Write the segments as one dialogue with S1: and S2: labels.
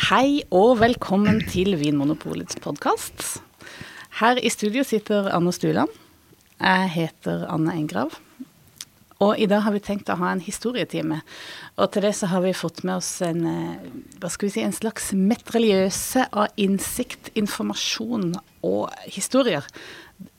S1: Hei og velkommen til Vinmonopolets podkast. Her i studio sitter Anne Stuland. Jeg heter Anne Engrav. Og i dag har vi tenkt å ha en historietime. Og til det så har vi fått med oss en, eh, hva skal vi si, en slags metraljøse av innsikt, informasjon og historier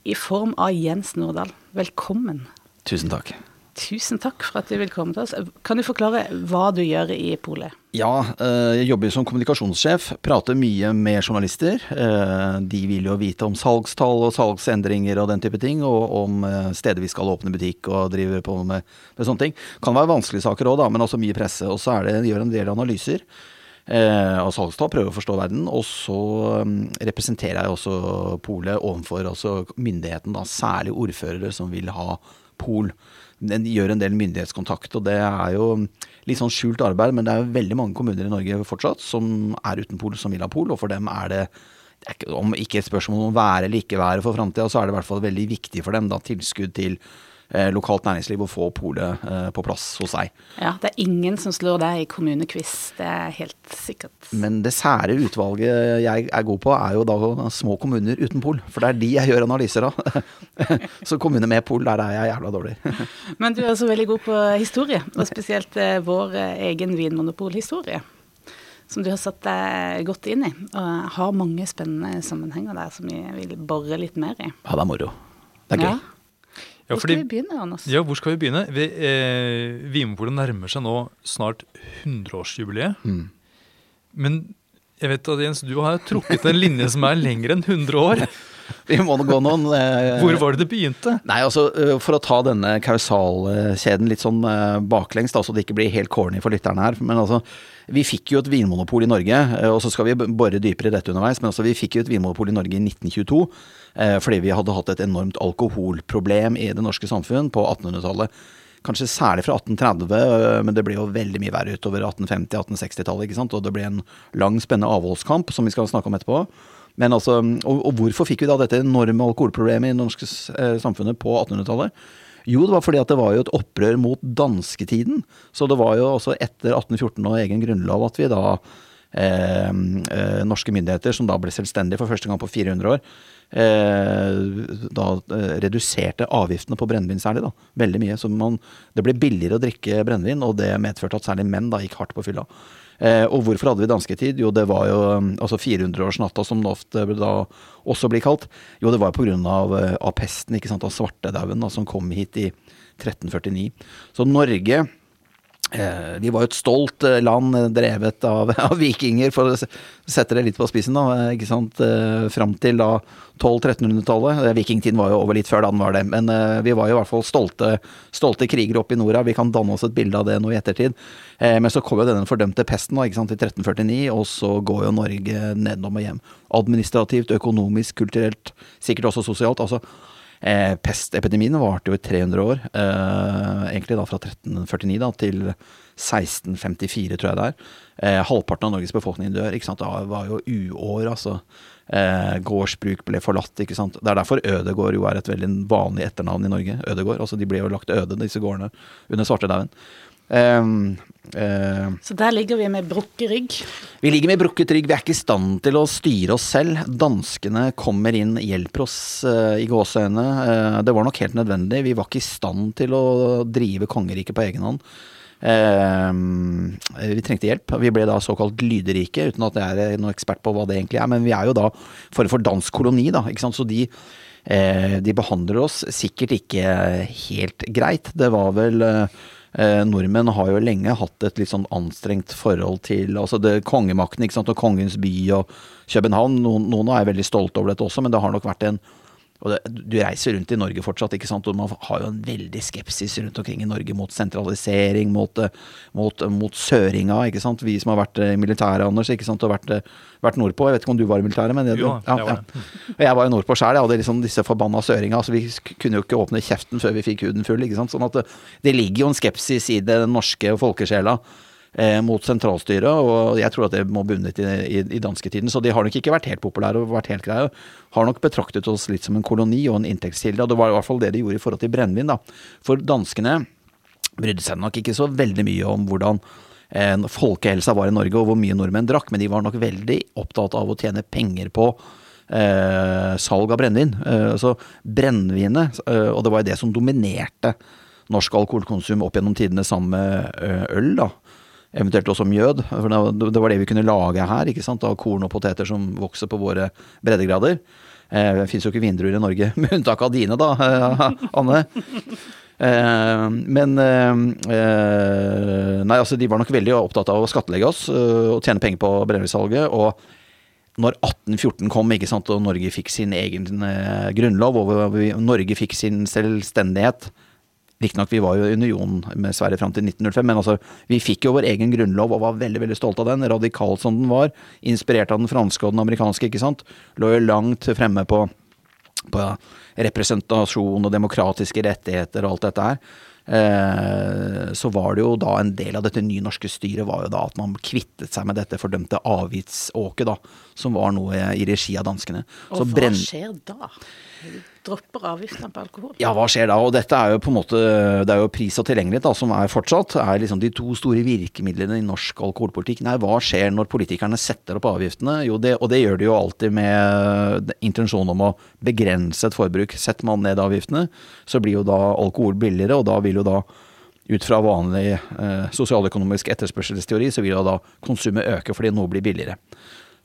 S1: i form av Jens Nordahl. Velkommen.
S2: Tusen takk.
S1: Tusen takk for at du vil komme til oss. Kan du forklare hva du gjør i Polet?
S2: Ja, eh, jeg jobber som kommunikasjonssjef. Prater mye med journalister. Eh, de vil jo vite om salgstall og salgsendringer og den type ting. Og om eh, steder vi skal åpne butikk og drive på med, med sånne ting. Kan være vanskelige saker òg, men også mye presse. Og så gjør en del analyser. av salgstall, prøver å forstå verden. Og så representerer jeg også polet overfor myndigheten, da, særlig ordførere som vil ha pol den gjør en del myndighetskontakt. Og det er jo litt sånn skjult arbeid, men det er jo veldig mange kommuner i Norge fortsatt som er uten pol, som vil ha pol. Og for dem er det, om ikke et spørsmål om være eller ikke være for framtida, så er det i hvert fall veldig viktig for dem da tilskudd til lokalt næringsliv å få polet eh, på plass hos seg.
S1: Ja, det er ingen som slår deg i kommunequiz, det er helt sikkert.
S2: Men det sære utvalget jeg er god på, er jo da små kommuner uten pol. For det er de jeg gjør analyser av. Så kommuner med pol, der er jeg jævla dårlig.
S1: Men du er også veldig god på historie, og spesielt eh, vår egen vinmonopolhistorie som du har satt deg godt inn i, og har mange spennende sammenhenger der som vi vil bore litt mer i.
S2: Ja, det er moro. Det er gøy. Ja.
S1: Ja, hvor skal vi begynne, Anders?
S3: Ja, hvor skal vi begynne? Vi, eh, Vinmonopolet nærmer seg nå snart 100-årsjubileet. Mm. Men jeg vet at Jens, du har trukket en linje som er lengre enn 100 år.
S2: Vi må nå gå noen
S3: eh, Hvor var det det begynte?
S2: Nei, altså eh, For å ta denne kausalkjeden litt sånn eh, baklengs, da, så det ikke blir helt corny for lytterne her. Men altså, vi fikk jo et vinmonopol i Norge, og så skal vi bore dypere i dette underveis. Men altså, vi fikk jo et vinmonopol i Norge i 1922 eh, fordi vi hadde hatt et enormt alkoholproblem i det norske samfunn på 1800-tallet. Kanskje særlig fra 1830, eh, men det ble jo veldig mye verre utover 1850-1860-tallet. ikke sant? Og det ble en lang, spennende avholdskamp, som vi skal snakke om etterpå. Men altså, og, og hvorfor fikk vi da dette enorme alkoholproblemet i det norske samfunnet på 1800-tallet? Jo, det var fordi at det var jo et opprør mot dansketiden. Så det var jo også etter 1814 og egen grunnlov at vi da eh, eh, Norske myndigheter, som da ble selvstendige for første gang på 400 år, eh, da eh, reduserte avgiftene på brennevin særlig, da. Veldig mye. Så man, det ble billigere å drikke brennevin, og det medførte at særlig menn da gikk hardt på fylla. Eh, og hvorfor hadde vi dansketid? Jo, det var jo um, altså 400-årsnatta, som det ofte da også blir kalt. Jo, det var pga. Av, eh, av pesten, ikke sant, av svartedauden, som kom hit i 1349. Så Norge Eh, vi var jo et stolt eh, land eh, drevet av, av, vikinger, for å sette det litt på spissen, da. ikke sant, Fram til da 1200-1300-tallet. Vikingtiden var jo over litt før da den var det. Men vi var jo i hvert fall stolte, stolte krigere oppe i norda. Vi kan danne oss et bilde av det nå i ettertid. Men så kom jo denne fordømte pesten da, ikke sant, i 1349, og så går jo Norge nedom og hjem. Administrativt, økonomisk, kulturelt, sikkert også sosialt. altså Eh, pestepidemien varte jo i 300 år, eh, egentlig da fra 1349 da, til 1654, tror jeg det er. Eh, halvparten av Norges befolkning dør. ikke sant? Det var jo uår, altså. Eh, gårdsbruk ble forlatt. ikke sant? Det er derfor Ødegård jo er et veldig vanlig etternavn i Norge. Ødegård, altså De ble jo lagt øde, disse gårdene, under svartedauden. Um,
S1: uh, så der ligger vi med brukket rygg?
S2: Vi ligger med brukket rygg. Vi er ikke i stand til å styre oss selv. Danskene kommer inn, hjelper oss uh, i gåseøyne. Uh, det var nok helt nødvendig. Vi var ikke i stand til å drive kongeriket på egen hånd. vi trengte hjelp. Vi ble da såkalt lyderike, uten at jeg er noen ekspert på hva det egentlig er. Men vi er jo da for for dansk koloni, da. Ikke sant? Så de, de behandler oss sikkert ikke helt greit. Det var vel Eh, nordmenn har jo lenge hatt et litt sånn anstrengt forhold til altså det, kongemakten ikke sant, og kongens by og København. Noen, noen er veldig stolte over dette også, men det har nok vært en og det, Du reiser rundt i Norge fortsatt, ikke sant? og man har jo en veldig skepsis rundt omkring i Norge mot sentralisering, mot, eh, mot, mot søringa. ikke sant? Vi som har vært i militæret, Anders, ikke sant? og vært, eh, vært nordpå. Jeg vet ikke om du var i militæret? men det,
S3: jo, ja, det var
S2: ja. jeg var jo nordpå sjøl. Jeg hadde liksom disse forbanna søringa. altså Vi kunne jo ikke åpne kjeften før vi fikk huden full. ikke sant? Sånn at det, det ligger jo en skepsis i det norske folkesjela eh, mot sentralstyret, og jeg tror at det må bundet i, i, i dansketiden. Så de har nok ikke vært helt populære og vært helt greie. Har nok betraktet oss litt som en koloni og en inntektskilde, og det var i hvert fall det de gjorde i forhold til brennevin. For danskene brydde seg nok ikke så veldig mye om hvordan eh, folkehelsa var i Norge, og hvor mye nordmenn drakk, men de var nok veldig opptatt av å tjene penger på eh, salg av brennevin. Eh, så brennevinet, eh, og det var jo det som dominerte norsk alkoholkonsum opp gjennom tidene sammen med eh, øl, da. Eventuelt også mjød. For det var det vi kunne lage her, ikke sant. Av korn og poteter som vokser på våre breddegrader. Eh, det fins jo ikke vindruer i Norge, med unntak av dine, da, Anne. Eh, men Nei, altså de var nok veldig opptatt av å skattlegge oss og tjene penger på brennevinsalget. Og når 1814 kom ikke sant, og Norge fikk sin egen grunnlov, og Norge fikk sin selvstendighet Riktignok, vi var jo i union med Sverige fram til 1905, men altså, vi fikk jo vår egen grunnlov og var veldig veldig stolte av den. Radikal som den var. Inspirert av den franske og den amerikanske, ikke sant. Lå jo langt fremme på, på representasjon og demokratiske rettigheter og alt dette her. Eh, så var det jo da en del av dette nye norske styret var jo da at man kvittet seg med dette fordømte avgiftsåket, da. Som var noe i regi av danskene.
S1: Og hva skjer da? Dropper avgiftene på alkohol.
S2: Ja, hva skjer da? Og dette er jo på en måte Det er jo pris og tilgjengelighet da, som er fortsatt er liksom de to store virkemidlene i norsk alkoholpolitikk. Nei, hva skjer når politikerne setter opp avgiftene? Jo, det, og det gjør de jo alltid med intensjon om å begrense et forbruk. Setter man ned avgiftene, så blir jo da alkohol billigere, og da vil jo da ut fra vanlig eh, sosialøkonomisk etterspørselsteori, så vil da konsumet øke fordi noe blir billigere.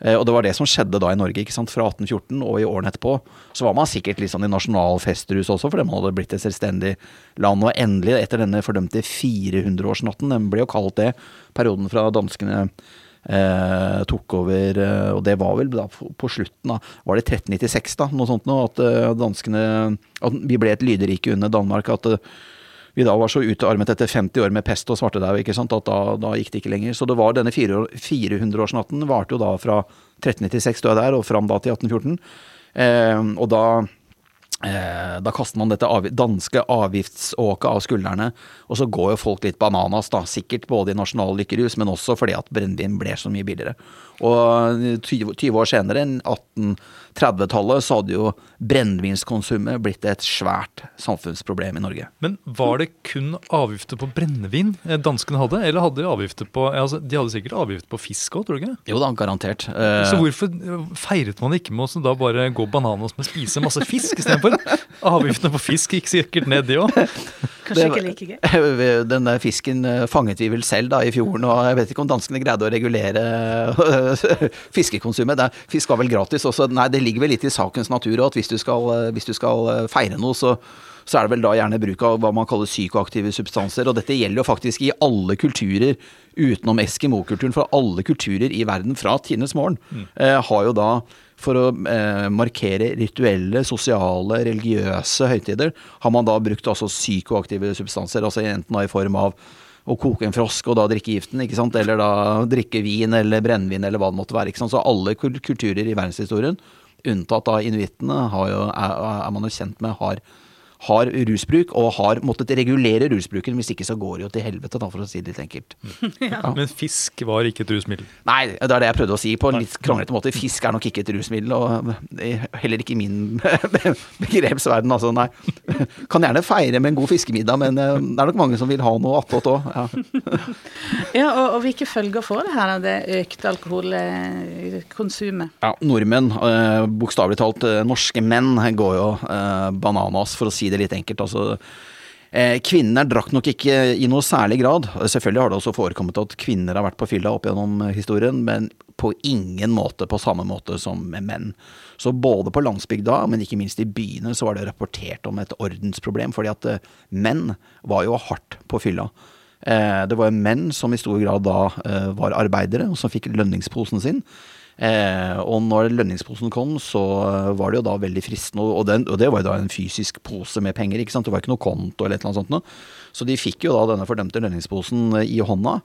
S2: Eh, og det var det som skjedde da i Norge, ikke sant. Fra 1814 og i årene etterpå. Så var man sikkert litt sånn i nasjonal festrus også, fordi man hadde blitt et selvstendig land. Og endelig, etter denne fordømte 400-årsnatten, den ble jo kalt det, perioden fra danskene eh, tok over, eh, og det var vel da på slutten av Var det 1396, da? Noe sånt noe? At eh, danskene At vi ble et lyderike under Danmark. at vi da var så utarmet etter 50 år med pest og svartedaud at da, da, gikk det ikke lenger. Så det var denne 400-årsnatten varte jo da fra 1396 da jeg der, og fram da til 1814. Eh, og da Eh, da kaster man dette av, danske avgiftsåket av skuldrene, og så går jo folk litt bananas, da. Sikkert både i nasjonal lykkerus, men også fordi at brennevin ble så mye billigere. Og 20, 20 år senere, 1830-tallet, så hadde jo brennevinskonsumet blitt et svært samfunnsproblem i Norge.
S3: Men var det kun avgifter på brennevin eh, danskene hadde, eller hadde de avgifter på altså, De hadde sikkert avgifter på fisk òg, tror du ikke?
S2: Jo da, garantert.
S3: Så hvorfor feiret man ikke med å da bare gå bananas med å spise masse fisk istedenfor? for avgiftene på fisk gikk sikkert ned, de òg.
S1: Kanskje ikke like gøy.
S2: Den fisken eh, fanget vi vel selv da i fjorden, og jeg vet ikke om danskene greide å regulere fiskekonsumet. fisk var vel gratis også. Nei, det ligger vel litt i sakens natur at hvis du skal, eh, hvis du skal eh, feire noe, så så er det vel da gjerne bruk av hva man kaller psykoaktive substanser. Og dette gjelder jo faktisk i alle kulturer utenom eskimo-kulturen. For alle kulturer i verden fra tidenes morgen mm. eh, har jo da for å eh, markere rituelle, sosiale, religiøse høytider, har man da brukt altså psykoaktive substanser, altså enten i form av å koke en frosk og da drikke giften, ikke sant? eller da drikke vin eller brennevin eller hva det måtte være. ikke sant? Så alle kulturer i verdenshistorien, unntatt da inuittene, er, er, man jo kjent med har har rusbruk og har måttet regulere rusbruken. Hvis ikke så går det jo til helvete, da, for å si det litt enkelt.
S3: ja. Men fisk var ikke et rusmiddel?
S2: Nei, det er det jeg prøvde å si på en litt kronglete måte. Fisk er nok ikke et rusmiddel, og heller ikke i min begrepsverden, altså. Nei. Kan gjerne feire med en god fiskemiddag, men eh, det er nok mange som vil ha noe attåt òg. Ja,
S1: ja og, og, hvilke følger får det her, det økte alkoholkonsumet?
S2: Ja, nordmenn, eh, bokstavelig talt eh, norske menn, går jo bananas, for å si det litt enkelt. altså eh, Kvinner drakk nok ikke i noe særlig grad. Selvfølgelig har det også forekommet at kvinner har vært på fylla opp gjennom historien, men på ingen måte på samme måte som menn. Så både på landsbygda, men ikke minst i byene, så var det rapportert om et ordensproblem. Fordi at eh, menn var jo hardt på fylla. Eh, det var menn som i stor grad da var arbeidere, og som fikk lønningsposen sin. Eh, og når lønningsposen kom, så var det jo da veldig fristende, og, den, og, det var jo da en fysisk pose med penger, ikke sant. Det var ikke noe konto eller et eller annet sånt noe. Så de fikk jo da denne fordømte lønningsposen i hånda,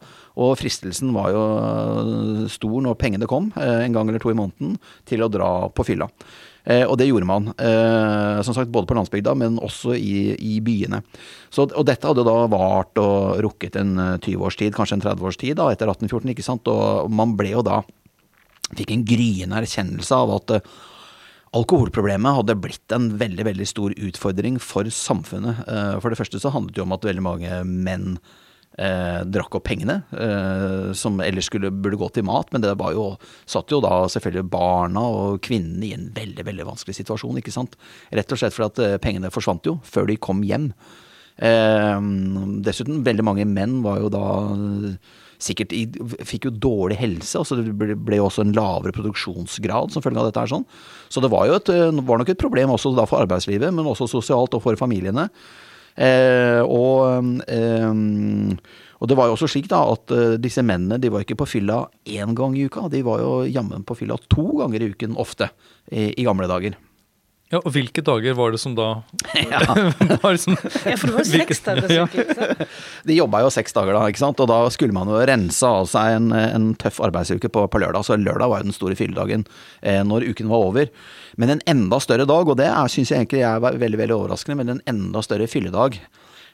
S2: og fristelsen var jo stor når pengene kom, eh, en gang eller to i måneden, til å dra på fylla. Eh, og det gjorde man. Eh, som sagt, både på landsbygda, men også i, i byene. Så, og dette hadde da vart og rukket en 20 års tid, kanskje en 30 års tid da, etter 1814, ikke sant. Og man ble jo da fikk en gryende erkjennelse av at eh, alkoholproblemet hadde blitt en veldig veldig stor utfordring for samfunnet. Eh, for det første så handlet det om at veldig mange menn eh, drakk opp pengene, eh, som ellers skulle, burde gå til mat. Men det var jo, satt jo da selvfølgelig barna og kvinnene i en veldig veldig vanskelig situasjon. ikke sant? Rett og slett fordi at eh, pengene forsvant jo før de kom hjem. Eh, dessuten, veldig mange menn var jo da sikkert i, fikk jo dårlig helse. altså Det ble, ble også en lavere produksjonsgrad som følge av dette. her sånn. Så det var jo et, var nok et problem også da for arbeidslivet, men også sosialt og for familiene. Eh, og, eh, og det var jo også slik da at uh, disse mennene de var ikke på fylla én gang i uka. De var jo jammen på fylla to ganger i uken ofte i, i gamle dager.
S3: Ja, Og hvilke dager var det som da
S2: ja.
S1: var som, ja, for det var seks dager. Ja.
S2: De jobba jo seks dager da, ikke sant. Og da skulle man jo rense av seg en, en tøff arbeidsuke på, på, lørdag. Så lørdag var jo den store fylledagen eh, når uken var over. Men en enda større dag, og det syns jeg egentlig er veldig, veldig overraskende, men en enda større fylledag.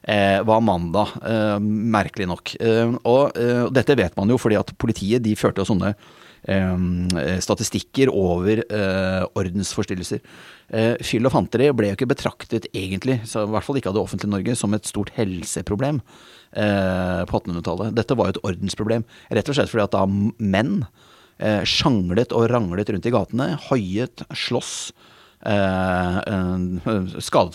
S2: Eh, var mandag, eh, merkelig nok. Eh, og eh, dette vet man jo fordi at politiet de førte jo sånne statistikker over ordensforstyrrelser. Eh, fyll og fanteri ble jo ikke betraktet egentlig, i hvert fall ikke av det offentlige Norge, som et stort helseproblem eh, på 1800-tallet. Dette var jo et ordensproblem, rett og slett fordi at da menn eh, sjanglet og ranglet rundt i gatene, hoiet, sloss, skadet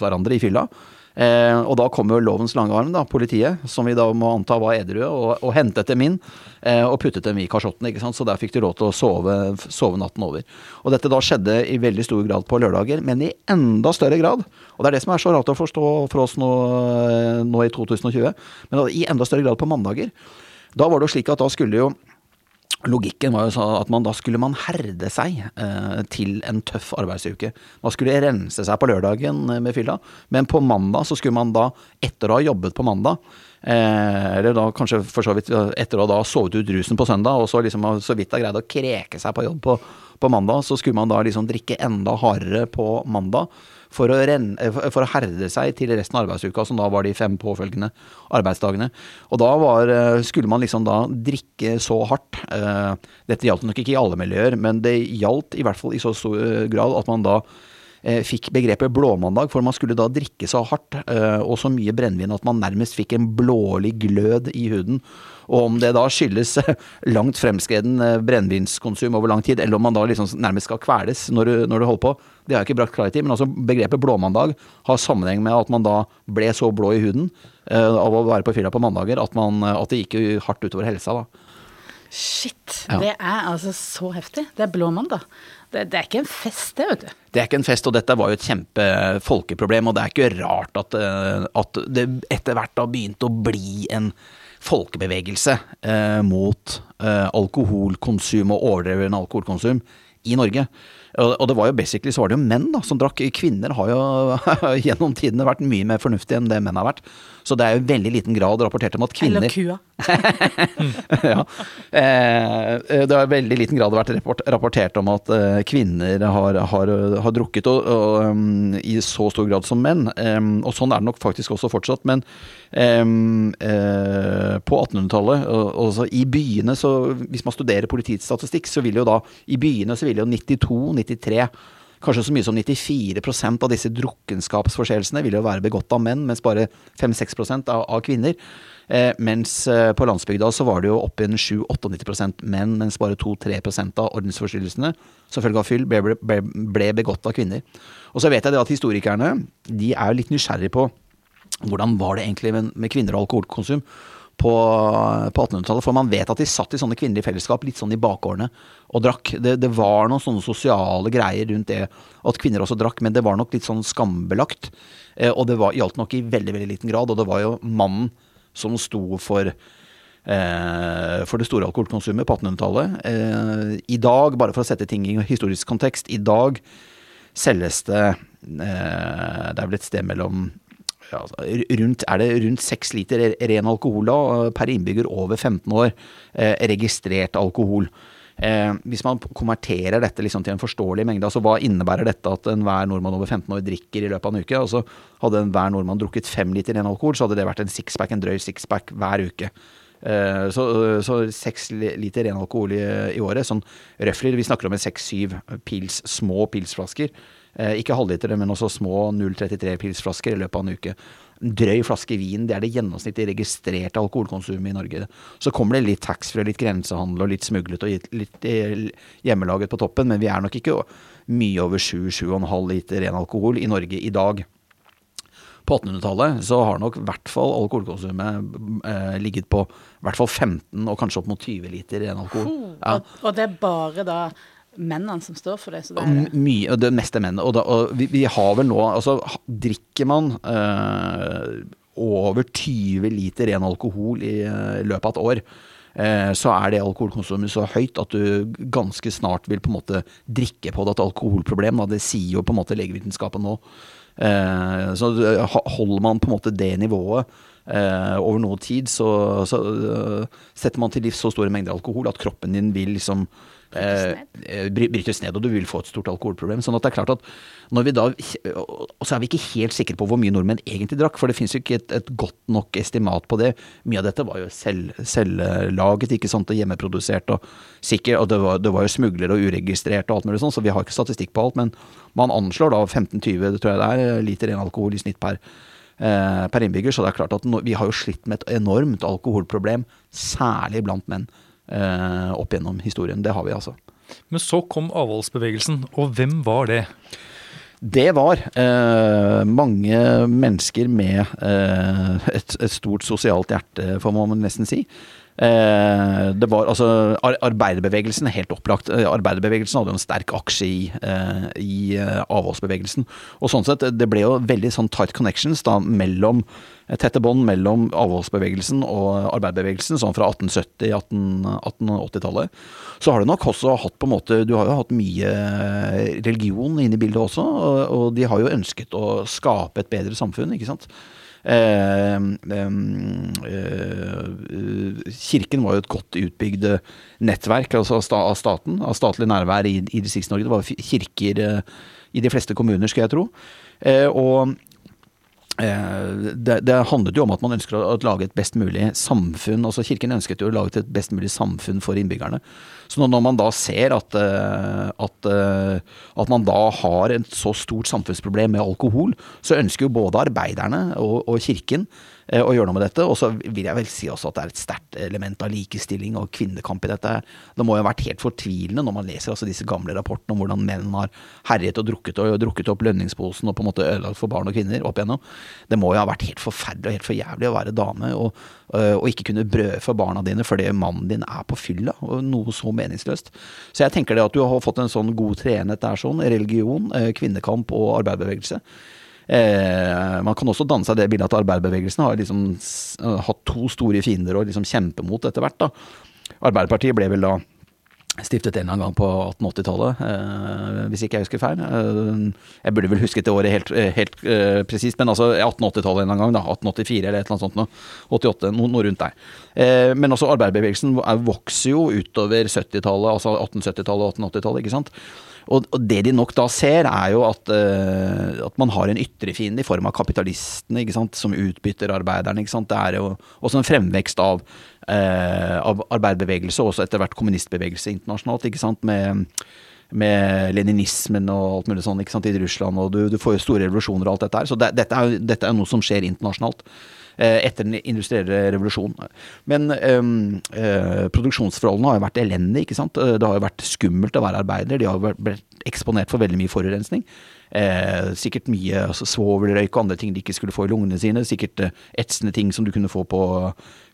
S2: hverandre i fylla. Eh, og da kom jo lovens lange arm, da, politiet, som vi da må anta var edrue, og, og, hentet dem inn eh, og puttet dem i kasjotten. ikke sant? Så der fikk de lov til å sove, sove, natten over. Og dette da skjedde i veldig stor grad på lørdager, men i enda større grad. Og det er det som er så rart å forstå for oss nå, eh, nå i 2020, men i enda større grad på mandager. Da var det jo slik at da skulle jo Logikken var jo at man, da skulle man herde seg eh, til en tøff arbeidsuke. Man skulle rense seg på lørdagen eh, med fylla, men på mandag så skulle man da, etter å ha jobbet på mandag, eh, eller da kanskje for så vidt etter å ha sovet ut rusen på søndag, og så liksom så vidt ha greid å kreke seg på jobb på, på mandag, så skulle man da liksom drikke enda hardere på mandag for å, renne, eh, for å, herde seg til resten av arbeidsuka, som da var de fem påfølgende arbeidsdagene. Og da var, eh, skulle man liksom da drikke så hardt. Eh, dette gjaldt nok ikke i alle miljøer, men det gjaldt i hvert fall i så stor grad at man da fikk begrepet blåmandag, for man skulle da drikke så hardt og så mye brennevin at man nærmest fikk en blålig glød i huden. Og om det da skyldes langt fremskreden brennevinskonsum over lang tid, eller om man da liksom nærmest skal kveles når du, når du holder på, det har jeg ikke brakt klarhet i. Men altså begrepet blåmandag har sammenheng med at man da ble så blå i huden uh, av å være på fylla på mandager at, man, at det gikk hardt utover helsa. da.
S1: Shit. Ja. Det er altså så heftig. Det er blåmandag. Det, det, er ikke en fest, det, vet du.
S2: Det er ikke en fest, og dette var jo et kjempefolkeproblem. Og det er ikke rart at, eh, at det etter hvert da begynte å bli en folkebevegelse eh, mot eh, alkoholkonsum og overdreven alkoholkonsum i Norge. Og det var jo basically så var det jo menn da, som drakk. Kvinner har jo gjennom tidene vært mye mer fornuftige enn det menn har vært. Så det er jo veldig liten grad rapportert om at kvinner
S1: Eller kua.
S2: ja. Eh, det har i veldig liten grad vært rapportert om at eh, kvinner har, har, har drukket og, og, i så stor grad som menn. Og sånn er det nok faktisk også fortsatt. Men på 1800-tallet, altså i byene, så hvis man studerer politiets statistikk, så vil jo da i byene så vil jo 92-93 Kanskje så mye som 94% av disse drukkenskapsforseelsene vil jo være begått av menn, mens bare 5-6 av, av kvinner. Eh, mens eh, på landsbygda så var det jo opptil 7-98 menn, mens bare 2-3 av ordensforstyrrelsene som følge av fyll ble, ble, ble, begått av kvinner. Og så vet jeg det at historikerne de er jo litt nysgjerrige på hvordan var det egentlig med, med kvinner og alkoholkonsum på, på 1800-tallet. For man vet at de satt i sånne kvinnelige fellesskap litt sånn i bakgårdene og drakk. Det, det, var noen sånne sosiale greier rundt det at kvinner også drakk, men det var nok litt sånn skambelagt. Eh, og det var, gjaldt nok i veldig, veldig liten grad. Og det var jo mannen som sto for eh, for det store alkoholkonsumet på 1800-tallet. Eh, I dag, bare for å sette ting i historisk kontekst, i dag selges det eh, Det er vel et sted mellom Altså, rundt, er det rundt seks liter ren alkohol da, per innbygger over 15 år. Eh, registrert alkohol. Eh, hvis man konverterer dette liksom til en forståelig mengde, altså hva innebærer dette at enhver nordmann over 15 år drikker i løpet av en uke? Altså Hadde enhver nordmann drukket fem liter ren alkohol, så hadde det vært en sixpack, en drøy sixpack hver uke. Eh, så seks liter ren alkohol i, i året, sånn røftlig, vi snakker om en seks-syv pils, små pilsflasker ikke halvlitere, men også små 033-pilsflasker i løpet av en uke. En drøy flaske vin, det er det gjennomsnittlig registrerte alkoholkonsumet i Norge. Så kommer det litt taxfree, litt grensehandel og litt smuglet og litt, litt eh, hjemmelaget på toppen, men vi er nok ikke mye over 7-7,5 liter ren alkohol i Norge i dag. På 1800-tallet så har nok i hvert fall alkoholkonsumet eh, ligget på i hvert fall 15 og kanskje opp mot 20 liter ren alkohol.
S1: Ja. Og, og, det er bare da mennene som står for det?
S2: Så det, er. Mye, det meste menn. Og, da, og vi, vi, har vel nå Altså, drikker man eh, over 20 liter ren alkohol i uh, løpet av et år, eh, så er det alkoholkonsumet så høyt at du ganske snart vil på en måte drikke på det et alkoholproblem. Da. Det sier jo på en måte legevitenskapen nå. Eh, så holder man på en måte det nivået eh, over noe tid, så, så uh, setter man til livs så store mengder alkohol at kroppen din vil liksom
S1: Eh,
S2: eh brytes ned, og du vil få et stort alkoholproblem. Sånn at det er klart at når vi da Og så er vi ikke helt sikre på hvor mye nordmenn egentlig drakk, for det fins jo ikke et, et, godt nok estimat på det. Mye av dette var jo selv, selvlaget, ikke sant, og hjemmeprodusert og sikkert, og det var, det var jo smuglere og uregistrert og alt mulig sånn, så vi har ikke statistikk på alt. Men man anslår da 15-20, tror jeg det er, liter ren alkohol i snitt per eh, per innbygger. Så det er klart at vi har jo slitt med et enormt alkoholproblem, særlig blant menn eh, opp gjennom historien. Det har vi altså.
S3: Men så kom avholdsbevegelsen, og hvem var det?
S2: Det var eh, mange mennesker med eh, et, et, stort sosialt hjerte, får man nesten si. Eh, det var altså Arbeiderbevegelsen, helt opplagt. Eh, arbeiderbevegelsen hadde jo en sterk aksje i, eh, i avholdsbevegelsen. Og sånn sett, det ble jo veldig sånn tight connections da mellom tette bånd mellom avholdsbevegelsen og arbeiderbevegelsen, sånn fra 1870-1880-tallet. Så har du nok også hatt på en måte Du har jo hatt mye religion inne i bildet også, og de har jo ønsket å skape et bedre samfunn, ikke sant. Eh, eh, kirken var jo et godt utbygd nettverk altså av staten, av statlig nærvær i, i Distrikts-Norge. Det var kirker eh, i de fleste kommuner, skal jeg tro. og det, det, handlet jo om at man ønsker å, lage et best mulig samfunn. altså Kirken ønsket jo å lage et best mulig samfunn for innbyggerne. Så når man da ser at, at, at man da har et så stort samfunnsproblem med alkohol, så ønsker jo både arbeiderne og, og Kirken Eh, å gjøre noe med dette. Og så vil jeg vel si også at det er et sterkt element av likestilling og kvinnekamp i dette. Det må jo ha vært helt fortvilende når man leser altså disse gamle rapportene om hvordan menn har herjet og drukket, og drukket opp lønningsposen og på en måte ødelagt for barn og kvinner opp igjennom. Det må jo ha vært helt forferdelig og helt for jævlig å være dame og, eh, og ikke kunne brøde for barna dine fordi mannen din er på fylla. og Noe så meningsløst. Så jeg tenker det at du har fått en sånn god treenhet der sånn, religion, eh, kvinnekamp og arbeiderbevegelse. Eh, man kan også danne seg det bildet at arbeiderbevegelsen har liksom hatt to store fiender å liksom kjempe mot etter hvert. da. Arbeiderpartiet ble vel da stiftet en eller annen gang på 1880-tallet, eh, hvis ikke jeg husker feil. Eh, jeg burde vel husket det året helt, eh, helt eh, presist, men altså 1880-tallet en eller annen gang. da, 1884 eller et eller annet sånt noe. 88, noe, noe rundt der. Eh, men altså arbeiderbevegelsen vokser jo utover 70-tallet, altså 1870-tallet og 1880-tallet, ikke sant. Og, og, det de nok da ser, er jo at, uh, at man har en ytre fiende i form av kapitalistene, ikke sant, som utbytter arbeiderne. ikke sant, Det er jo også en fremvekst av, uh, av arbeiderbevegelse, og også etter hvert kommunistbevegelse internasjonalt, ikke med med leninismen og alt mulig sånn ikke sant, i Russland, og du, du får jo store revolusjoner og alt dette her. Så det, dette, er, dette er noe som skjer internasjonalt. Eh, etter den industrielle revolusjonen. Men øh, produksjonsforholdene har jo vært elendige. ikke sant? Det har jo vært skummelt å være arbeider. De har jo vært eksponert for veldig mye forurensning. Eh, sikkert mye altså, svovelrøyk og andre ting de ikke skulle få i lungene sine. Sikkert eh, etsende ting som du kunne få på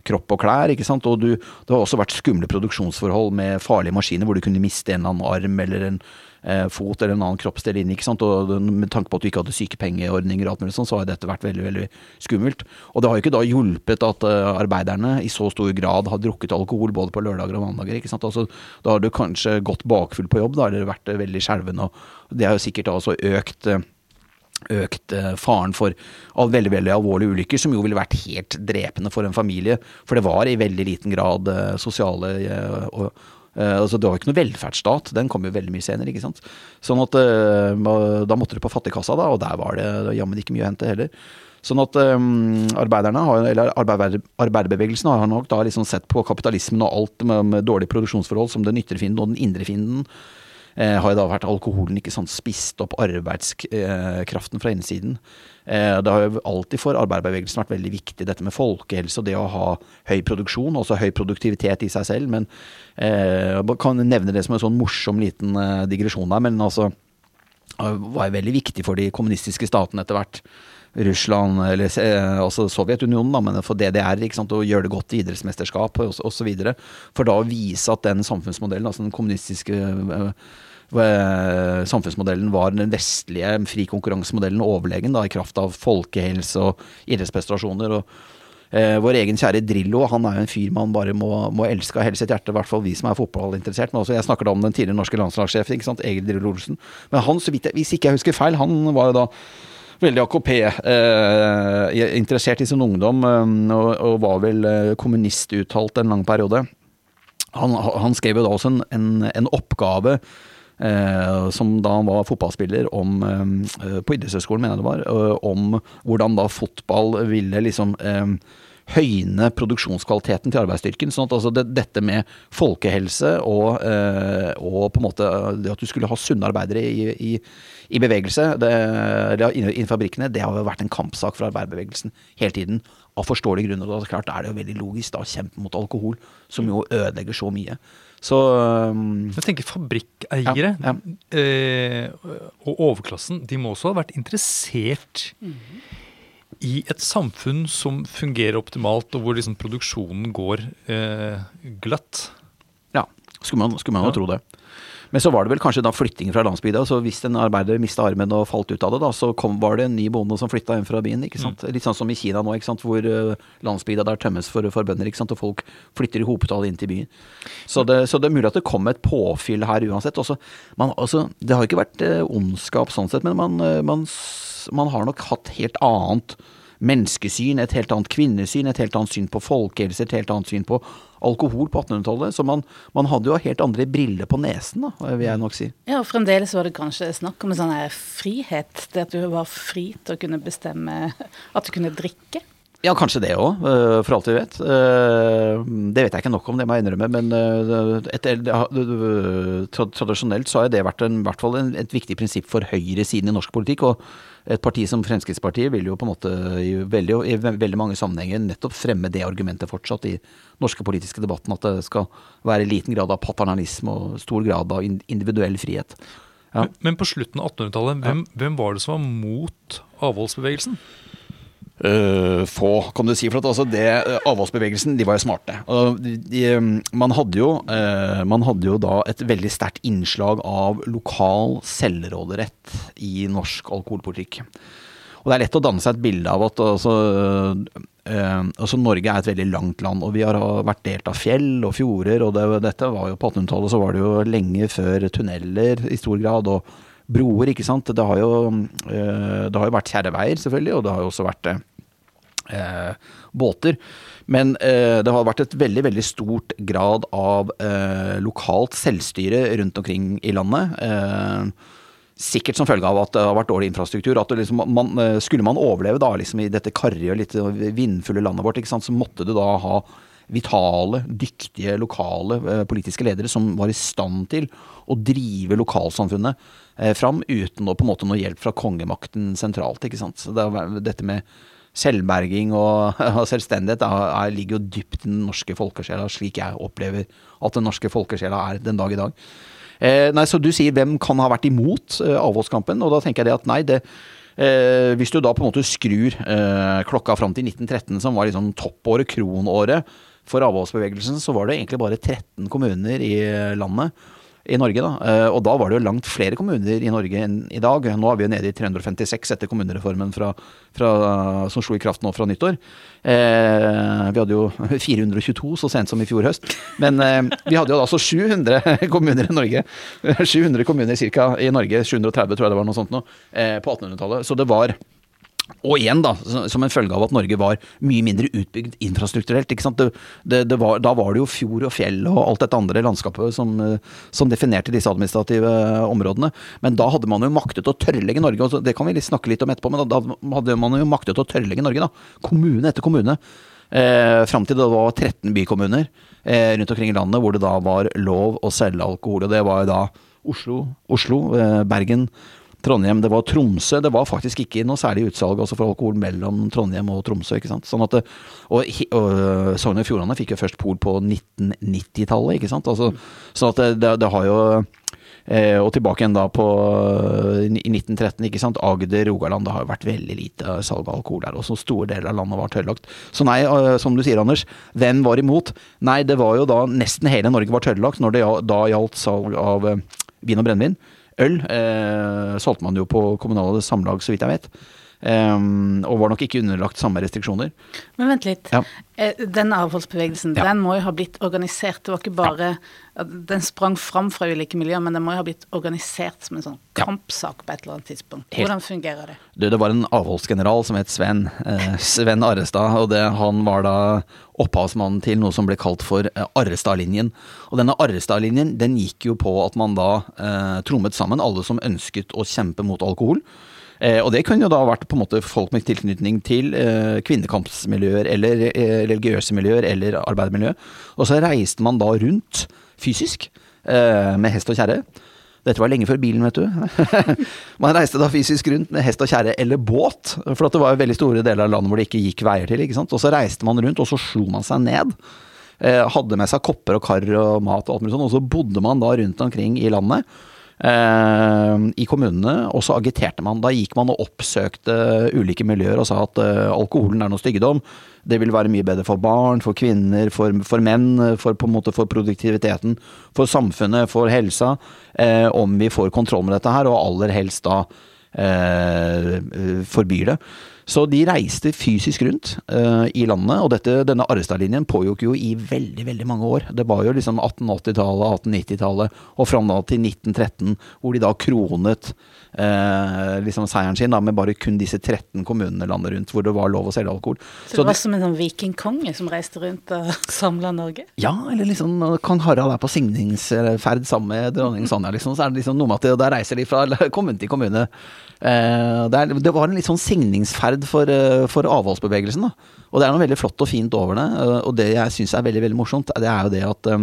S2: kropp og klær. ikke sant? Og du, det har også vært skumle produksjonsforhold med farlige maskiner hvor du kunne miste en eller annen arm eller en eh, fot eller en annen kroppsdel inn. ikke sant? Og Med tanke på at du ikke hadde sykepengeordninger, og alt mulig sånn, så har dette vært veldig veldig skummelt. Og det har jo ikke da hjulpet at uh, arbeiderne i så stor grad har drukket alkohol både på lørdager og mandager. ikke sant? Altså, da har du kanskje gått bakfull på jobb, da det vært uh, veldig skjelven. Og det har jo sikkert da også økt uh, økt faren for veldig veldig alvorlige ulykker, som jo ville vært helt drepende for en familie. For det var i veldig liten grad sosiale og, Uh, altså, det var jo ikke noe velferdsstat, den kom jo veldig mye senere. ikke sant? Sånn at Da måtte du på fattigkassa, da, og der var det jammen ikke mye å hente heller. Sånn at um, arbeiderne, har, eller arbeider, arbeiderbevegelsen har nok da liksom sett på kapitalismen og alt med, med dårlige produksjonsforhold som den ytre fienden og den indre fienden. Eh, har jo da vært alkoholen ikke sant, spist opp arbeidskraften fra innsiden. Eh, det har jo alltid for arbeiderbevegelsen vært veldig viktig dette med folkehelse og det å ha høy produksjon, også høy produktivitet i seg selv. Men eh, jeg kan nevne det som en sånn morsom liten eh, digresjon der, men altså var veldig viktig for de kommunistiske statene etter hvert. Russland, eller altså Sovjetunionen, da, men for DDR, ikke sant, å gjøre det godt i idrettsmesterskap osv. For da å vise at den samfunnsmodellen, altså den kommunistiske Eh, samfunnsmodellen var den vestlige fri konkurransemodellen overlegen, da, i kraft av folkehelse og idrettsprestasjoner. og eh, Vår egen kjære Drillo han er jo en fyr man bare må, må elske av hele sitt hjerte, i hvert fall vi som er fotballinteressert. Men også, jeg snakker da om den tidligere norske landslagssjefen, ikke sant, Egil Drillo Olsen. Men han, jeg, hvis ikke jeg husker feil, han var jo da veldig AKP-interessert eh, i sin ungdom, eh, og, og, var vel eh, kommunist uttalt en lang periode. Han, han skrev jo da også en, en, en oppgave Eh, som da han var fotballspiller, om, eh, på idrettshøyskolen, mener jeg det var, eh, om hvordan da fotball ville liksom høyne produksjonskvaliteten til arbeidsstyrken. sånn at altså det, dette med folkehelse og, og, på en måte det at du skulle ha sunne arbeidere i, i, i bevegelse det, i, i fabrikkene, det har jo vært en kampsak for arbeiderbevegelsen hele tiden. Av forståelige grunner. Og klart er det jo veldig logisk da, å kjempe mot alkohol, som jo ødelegger så mye. Så um,
S3: Jeg tenker fabrikkeiere ja, ja. eh, og overklassen, de må også ha vært interessert mm. i et samfunn som fungerer optimalt, og hvor liksom produksjonen går eh, glatt.
S2: Ja, skulle man, skulle man jo tro det. Men så var det vel kanskje da flytting fra landsbygda. Så hvis en arbeider mista armen og falt ut av det, da, så kom, var det en ny bonde som flytta hjem fra byen. ikke sant? Mm. Litt sånn som i Kina nå, ikke sant? hvor uh, landsbygda der tømmes for, for bønder. ikke sant? Og folk flytter i hopetall inn til byen. Så det, så det, er mulig at det kom et påfyll her uansett. Også, man, altså, det har ikke vært uh, ondskap sånn sett, men man, uh, man, man har nok hatt helt annet menneskesyn, et helt annet kvinnesyn, et helt annet syn på folkehelse, et helt annet syn på alkohol på 1800-tallet. Så man, man, hadde jo helt andre briller på nesen, da, vil jeg nok si.
S1: Ja, og fremdeles var det kanskje snakk om en sånn frihet. Det at du var fri til å kunne bestemme at du kunne drikke.
S2: Ja, kanskje det òg, eh, for alt vi vet. Eh, det vet jeg ikke nok om, det må jeg innrømme. Men eh, etter, tradisjonelt så har det vært en, hvert fall et viktig prinsipp for høyresiden i norsk politikk. Og et parti som Fremskrittspartiet vil jo på en måte i veldig, i veldig mange sammenhenger nettopp fremme det argumentet fortsatt i norske politiske debatten, at det skal være liten grad av paternalisme og stor grad av individuell frihet.
S3: Ja. Men, men, på slutten av 1800-tallet, hvem, hvem var det som var mot avholdsbevegelsen?
S2: Uh, få, kan du si. For at altså det, uh, avholdsbevegelsen, de var jo smarte. Uh, de, de, man, hadde jo, uh, man hadde jo da et veldig sterkt innslag av lokal selvråderett i norsk alkoholpolitikk. Og det er lett å danne seg et bilde av at altså, altså Norge er et veldig langt land, og vi har vært delt av fjell og fjorder. og det, dette var jo På 1800-tallet så var det jo lenge før tunneler i stor grad. og broer, ikke sant. Det har jo, det har jo vært kjerreveier, selvfølgelig, og det har jo også vært eh, båter. Men eh, det har vært et veldig veldig stort grad av eh, lokalt selvstyre rundt omkring i landet. Eh, sikkert som følge av at det har vært dårlig infrastruktur. at liksom, man, eh, Skulle man overleve da liksom i dette karrige og litt vindfulle landet vårt, sant, så måtte du da ha vitale, dyktige lokale eh, politiske ledere som var i stand til å drive lokalsamfunnet fram uten å, på en måte noe hjelp fra kongemakten sentralt. ikke sant? Så det dette med selvberging og, og selvstendighet er, ligger jo dypt i den norske folkesjela, slik jeg opplever at den norske folkesjela er den dag i dag. Eh, nei, Så du sier hvem kan ha vært imot eh, avholdskampen, og da tenker jeg det at nei, det eh, Hvis du da på en måte skrur eh, klokka fram til 1913, som var liksom toppåret, kronåret for avholdsbevegelsen, så var det egentlig bare 13 kommuner i landet i Norge. da, eh, Og da var det jo langt flere kommuner i Norge enn i dag. Nå er vi jo nede i 356 etter kommunereformen fra, fra, som slo i kraft nå fra nyttår. Eh, vi hadde jo 422 så sent som i fjor høst. Men eh, vi hadde jo altså 700 kommuner i Norge. 700 kommuner cirka i Norge. 730 tror jeg det var noe sånt nå, eh, på 1800-tallet. Så det var og igjen, da, som en følge av at Norge var mye mindre utbygd infrastrukturelt. Det, det, det var, da var det jo fjord og fjell og alt dette andre landskapet som, som, definerte disse administrative områdene. Men da hadde man jo maktet å tørrlegge Norge, og det kan vi snakke litt om etterpå, men da, da hadde man jo maktet å tørrlegge Norge, da. Kommune etter kommune. Eh, Fram til det var 13 bykommuner eh, rundt omkring i landet hvor det da var lov å selge alkohol. Og det var jo da Oslo, Oslo Bergen, Trondheim, det var Tromsø. Det var faktisk ikke noe særlig utsalg for alkohol mellom Trondheim og Tromsø. ikke sant? Sånn at, og og Sogn og Fjordane fikk jo først pol på 1990-tallet. ikke sant? Altså, sånn at det, det har jo Eh, og tilbake igjen da på i 1913, ikke sant. Agder, Rogaland. Det har jo vært veldig lite salg av alkohol der. Og så store deler av landet var tørrlagt. Så nei, som du sier Anders, hvem var imot? Nei, det var jo da nesten hele Norge var tørrlagt når det da gjaldt salg av vin og brennevin. Øl eh, solgte man jo på kommunale samlag, så vidt jeg vet. Um, og var nok ikke underlagt samme restriksjoner.
S1: Men vent litt. Ja. Eh, den avholdsbevegelsen, ja. den må jo ha blitt organisert. Det var ikke bare ja. Den sprang fram fra ulike miljøer, men den må jo ha blitt organisert som en sånn kampsak på et eller annet tidspunkt. Hvordan fungerer det?
S2: Du, det var en avholdsgeneral som het Sven. Eh, Sven Arrestad. Og det, han var da opphavsmannen til noe som ble kalt for eh, Arrestad-linjen. Og denne Arrestad-linjen den gikk jo på at man da eh, trommet sammen alle som ønsket å kjempe mot alkohol. Eh, og det kunne jo da vært på en måte folk med tilknytning til eh, kvinnekampsmiljøer eller eh, religiøse miljøer eller arbeidermiljø. Og så reiste man da rundt fysisk eh, med hest og kjerre. Dette var lenge før bilen, vet du. man reiste da fysisk rundt med hest og kjerre eller båt, for det var jo veldig store deler av landet hvor det ikke gikk veier til. ikke sant? Og så reiste man rundt, og så slo man seg ned. Eh, hadde med seg kopper og kar og mat og alt mulig sånn, og så bodde man da rundt omkring i landet i kommunene, og så agiterte man. Da gikk man og oppsøkte ulike miljøer og sa at uh, alkoholen er noe styggedom. Det vil være mye bedre for barn, for kvinner, for, for menn, for, på en måte for produktiviteten, for samfunnet, for helsa, uh, om vi får kontroll med dette her, og aller helst da forbyr det. Så de reiste fysisk rundt uh, i landet, og dette, denne Arrestad-linjen pågikk jo i veldig veldig mange år. Det var jo liksom 1880-tallet, 1890-tallet og fram til 1913, hvor de da kronet uh, liksom seieren sin da, med bare kun disse 13 kommunene landet rundt hvor det var lov å selge alkohol.
S1: Så, det var det, som en sånn vikingkonge som reiste rundt og samla Norge?
S2: Ja, eller liksom kong Harald er på signingsferd sammen med dronning Sonja, liksom. Så er det liksom noe med at da reiser de fra kommune til kommune. Eh, det, er, det var en litt sånn signingsferd for, eh, for avholdsbevegelsen. Da. Og det er noe veldig flott og fint over det. Eh, og det jeg syns er veldig veldig morsomt, det er jo det at eh,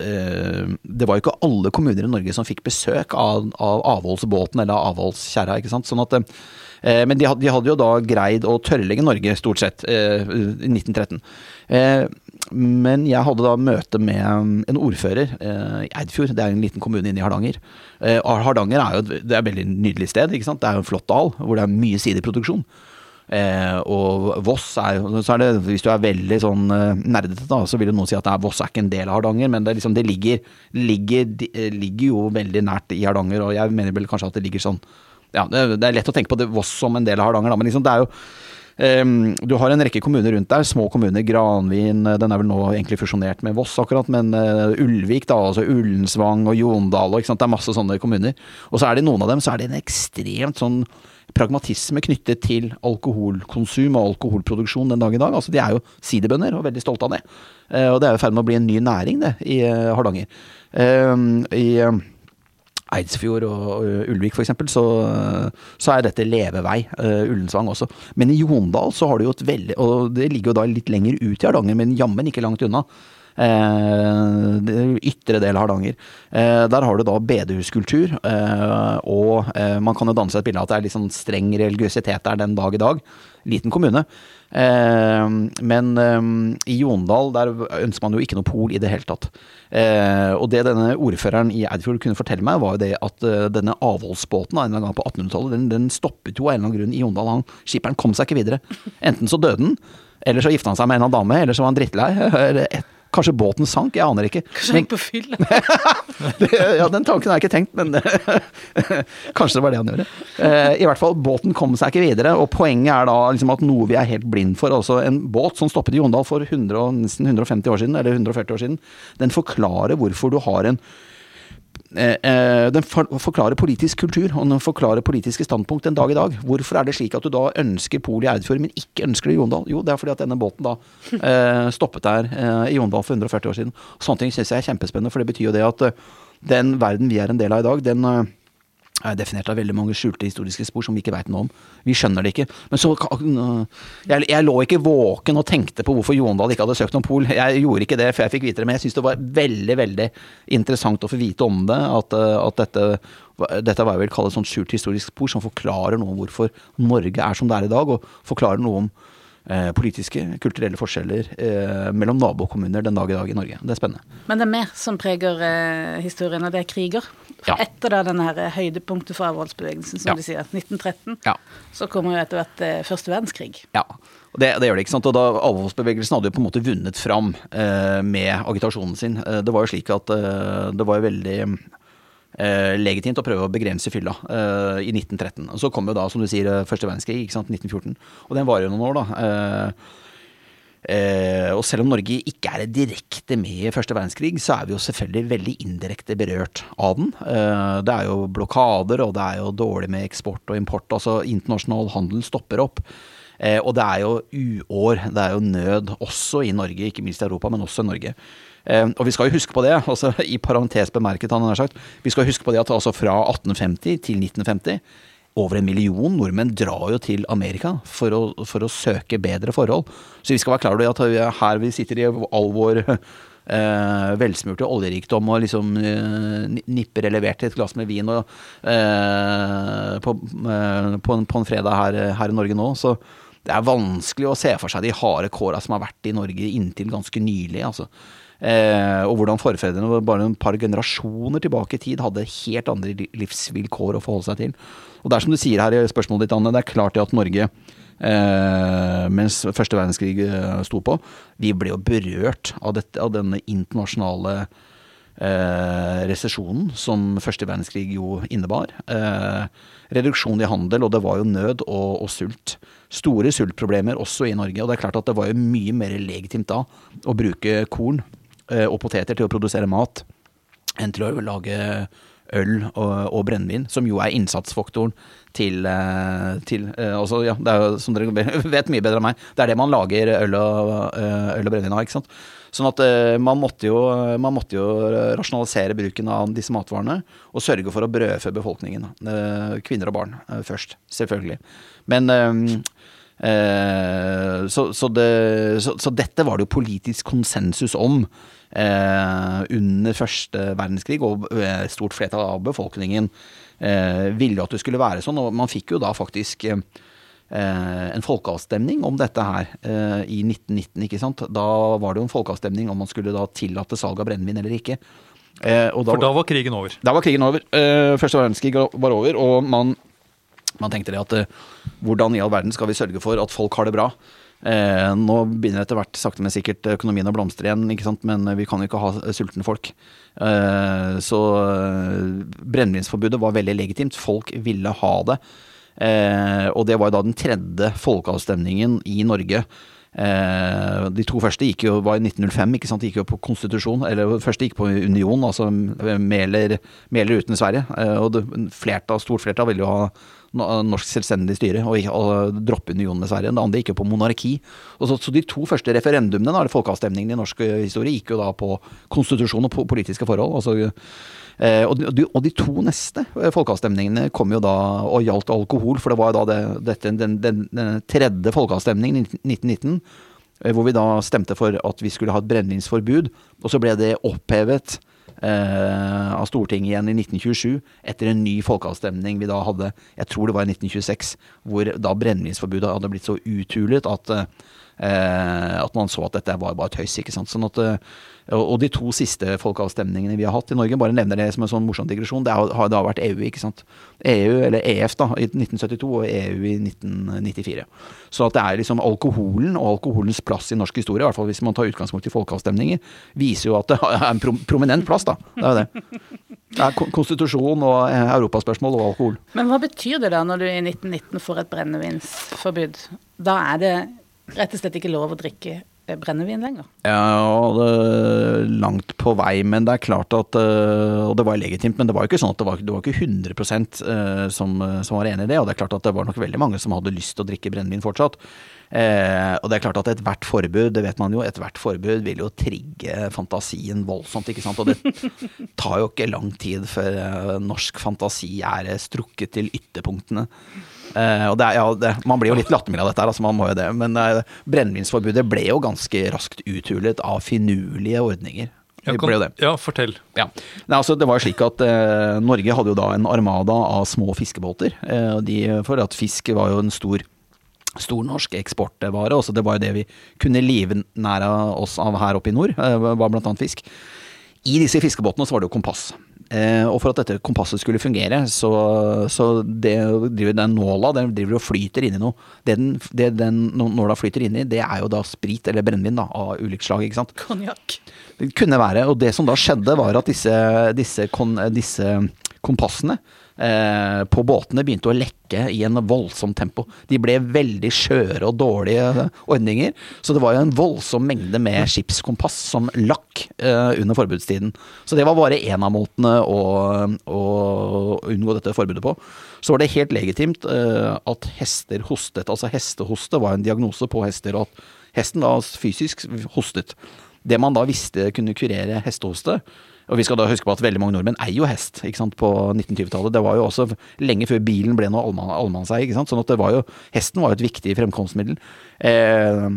S2: det var jo ikke alle kommuner i Norge som fikk besøk av, av avholdsbåten eller avholdskjerra. ikke sant? Sånn at, eh, men de hadde, de hadde, jo da greid å tørrlegge Norge, stort sett, eh, i 1913. Eh, men jeg hadde da møte med en ordfører i Eidfjord, det er en liten kommune inne i Hardanger. Uh, Hardanger er jo det er et veldig nydelig sted. ikke sant? Det er jo en flott dal hvor det er mye sideproduksjon. Uh, og Voss er jo så er det, Hvis du er veldig sånn uh, nerdete, da, så vil jo noen si at er, Voss er ikke en del av Hardanger, men det, liksom, det ligger, ligger, de, ligger, jo veldig nært i Hardanger, og jeg mener vel kanskje at det ligger sånn Ja, det, det er lett å tenke på det, Voss som en del av Hardanger, da, men liksom, det er jo Um, du har en rekke kommuner rundt der, små kommuner. Granvin, eh, den er vel nå egentlig fusjonert med Voss akkurat, men uh, Ulvik, da, altså Ullensvang og Jondal og Det er masse sånne kommuner. Og så er det noen av dem så er det en ekstremt sånn pragmatisme knyttet til alkoholkonsum og alkoholproduksjon den dag i dag. Altså De er jo siderbønder og veldig stolte av det. Uh, og det er i ferd med å bli en ny næring, det, i uh, Hardanger. I Eidsfjord og Ulvik f.eks., så, så er dette levevei. Ullensvang også. Men i Jondal så har du jo et veldig Og det ligger jo da litt lenger ut i Hardanger, men jammen ikke langt unna. Uh, ytre del av Hardanger. Uh, der har du da bedehuskultur, uh, og man kan jo danne seg et bilde av at det er litt sånn streng religiøsitet der den dag i dag. Liten kommune. men i Jondal der ønsker man jo ikke noe pol i det hele tatt. og det denne ordføreren i Eidfjord kunne fortelle meg, var jo det at denne avholdsbåten en gang på 1800-tallet, den, den, stoppet jo av en eller annen grunn i Jondal. Han, skipperen kom seg ikke videre. Enten så døde den, eller så gifta han seg med en annen dame, eller så var han drittlei. Eller et Kanskje båten sank, jeg aner ikke.
S1: Kanskje han på fyll?
S2: ja, den tanken har jeg ikke tenkt, men kanskje det var det han gjorde. Eh, I hvert fall, båten kom seg ikke videre, og poenget er da liksom at noe vi er helt blind for, altså en båt som stoppet i Jondal for 100, nesten 150 år siden, eller 140 år siden, den forklarer hvorfor du har en den forklarer politisk kultur og den forklarer politiske standpunkt en dag i dag. Hvorfor er det slik at du da ønsker pol i Eidfjord, men ikke ønsker det i Jondal? Jo, det er fordi at denne båten da eh, stoppet der i Jondal for 140 år siden. Sånne ting syns jeg er kjempespennende, for det betyr jo det at den verden vi er en del av i dag, den er definert av veldig mange skjulte historiske spor som vi ikke veit noe om. Vi skjønner det ikke. Men så jeg, jeg, lå ikke våken og tenkte på hvorfor Jondal ikke hadde søkt om pol. Jeg gjorde ikke det før jeg fikk vite det, men jeg syns det var veldig veldig interessant å få vite om det. At, at dette, dette var jeg vil kalle et sånt skjult historisk spor som forklarer noe om hvorfor Norge er som det er i dag, og forklarer noe om politiske, kulturelle forskjeller eh, mellom nabokommuner den dag i dag i Norge. Det er spennende.
S1: Men det er mer som preger eh, historien, og det er kriger. Ja. Etter da denne her høydepunktet for avholdsbevegelsen, som ja. de sier, 1913, ja. så kommer jo etter hvert eh, første verdenskrig.
S2: Ja, og det, det, gjør det. ikke sant? Og da Avholdsbevegelsen hadde jo på en måte vunnet fram eh, med agitasjonen sin. Eh, det var jo slik at det var jo veldig eh, legitimt å prøve å begrense fylla eh, i 1913. Og så kom jo da, som du sier, eh, første verdenskrig, ikke sant, 1914. Og den varer jo noen år, da. Eh, eh, og selv om Norge ikke er direkte med i første verdenskrig, så er vi jo selvfølgelig veldig indirekte berørt av den. Eh, det er jo blokader, og det er jo dårlig med eksport og import. Altså internasjonal handel stopper opp. og det er jo uår, det er jo nød også i Norge, ikke minst i Europa, men også i Norge. Eh, og vi skal jo huske på det, altså i parentes bemerket, han har sagt, vi skal huske på det at altså fra 1850 til 1950 over en million nordmenn drar jo til Amerika for å, for å søke bedre forhold. Så vi skal være klar over at her vi sitter i all vår eh, velsmurte oljerikdom og liksom eh, nipper levert et glass med vin og, eh, på, eh, på, en, på, en, fredag her, her, i Norge nå. Så det er vanskelig å se for seg de harde kåra som har vært i Norge inntil ganske nylig. altså. Eh, og hvordan forfedrene bare en par generasjoner tilbake i tid hadde helt andre livsvilkår å forholde seg til. Og det er som du sier her i spørsmålet ditt, Anne, det er klart at Norge eh, mens første verdenskrig eh, sto på, vi ble jo berørt av, dette, av denne internasjonale eh, resesjonen som første verdenskrig jo innebar. Eh, reduksjon i handel, og det var jo nød og, og, sult. Store sultproblemer også i Norge, og det er klart at det var jo mye mer legitimt da å bruke korn og poteter til å produsere mat enn til å lage øl og, og brennevin, som jo er innsatsfaktoren til, eh, til eh, altså, ja, det er jo, Som dere vet mye bedre enn meg, det er det man lager øl og, øl og brennevin av. ikke sant? Sånn at man måtte, jo, man måtte jo rasjonalisere bruken av disse matvarene og sørge for å brødfø befolkningen. Kvinner og barn først, selvfølgelig. Men så, så, det, så, så dette var det jo politisk konsensus om eh, under første verdenskrig, og et stort flertall av befolkningen eh, ville at det skulle være sånn. Og man fikk jo da faktisk eh, en folkeavstemning om dette her eh, i 1919, ikke sant. Da var det jo en folkeavstemning om man skulle da tillate salg av brennevin eller ikke.
S3: Eh, da, For da var krigen over?
S2: Da var krigen over. første verdenskrig var over, og man, man tenkte det at hvordan i all verden skal vi sørge for at folk har det bra? Eh, nå begynner etter hvert sakte, men sikkert økonomien å blomstre igjen, men vi kan jo ikke ha sultne folk. Eh, så eh, brennevinsforbudet var veldig legitimt. Folk ville ha det. Eh, og det var jo da den tredje folkeavstemningen i Norge. Eh, de to første gikk jo, var i 1905, ikke sant? De gikk jo på konstitusjon. Eller den første gikk på union, altså med eller uten Sverige. Eh, og flertall, stort flertall ville jo ha norsk selvstendig styre, og, og droppe unionen med Sverige. Det andre gikk jo på monarki. Så, så, de to første referendumene, eller folkeavstemningene i norsk historie, gikk jo da på konstitusjon og politiske forhold. altså eh, og, de, og, de, to neste folkeavstemningene kom jo da og gjaldt alkohol, for det var jo da det, dette, den, den, den, tredje folkeavstemningen i 1919, eh, hvor vi da stemte for at vi skulle ha et brennevinsforbud, og så ble det opphevet eh, av Stortinget igjen i 1927, etter en ny folkeavstemning vi da hadde, jeg tror det var i 1926, hvor da brennevinsforbudet hadde blitt så uthulet at, eh, at man så at dette var bare tøys. ikke sant, sånn at eh, og de to siste folkeavstemningene vi har hatt i Norge, bare nevner det som en sånn morsom digresjon, det har, da vært EU, ikke sant. EU, eller EF da, i 1972 og EU i 1994. Så at det er liksom alkoholen og alkoholens plass i norsk historie, i hvert fall hvis man tar utgangspunkt i folkeavstemninger, viser jo at det er en prominent plass, da. Det er jo det. Det er konstitusjon og eh, europaspørsmål og alkohol.
S1: Men hva betyr det da når du i 1919 får et brennevinsforbud? Da er det rett og slett ikke lov å drikke brennevin lenger?
S2: Ja, det, langt på vei, men det er klart at eh, Og det var legitimt, men det var jo ikke sånn at det var, det var ikke 100 eh, som, som, var enig i det. Og det er klart at det var nok veldig mange som hadde lyst til å drikke brennevin fortsatt. Eh, og det er klart at ethvert forbud, det vet man jo, ethvert forbud vil jo trigge fantasien voldsomt, ikke sant. Og det tar jo ikke lang tid før eh, norsk fantasi er strukket til ytterpunktene. Eh, og det er, ja, det, man blir jo litt lattermild av dette, her, altså man må jo det. Men eh, brennevinsforbudet ble jo ganske raskt uthulet av finurlige ordninger.
S3: Ja, kan, ja, fortell.
S2: Ja. Nei, altså, det var jo slik at eh, Norge hadde jo da en armada av små fiskebåter. Eh, de, for at fisk var jo en stor stor norsk eksportvare. Også det var jo det vi kunne live nær oss av her oppe i nord, eh, var blant annet fisk. I disse fiskebåtene så var det jo kompass. Eh, og for at dette kompasset skulle fungere, så, så det driver den nåla den driver og flyter inn i noe. Det den, det den nåla flyter inn i, det er jo da sprit eller brennevin av ulikt slag. ikke sant?
S1: Konjakk.
S2: Det kunne være. Og det som da skjedde, var at disse, disse, kon, disse kompassene eh, på båtene begynte å lekke i en voldsom tempo. De ble veldig skjøre og dårlige ordninger. Så det var jo en voldsom mengde med skipskompass som lakk eh, under forbudstiden. Så det var bare én av måtene å, å, unngå dette forbudet på. Så var det helt legitimt eh, at hester hostet. Altså hestehoste var en diagnose på hester, og at hesten da fysisk hostet. Det man da visste kunne kurere hestehoste, og vi skal da huske på at veldig mange nordmenn eier jo hest ikke sant, på 1920-tallet. Det var jo også lenge før bilen ble noe allmannseie. ikke sant, sånn at det var jo, Hesten var jo et viktig fremkomstmiddel. Eh,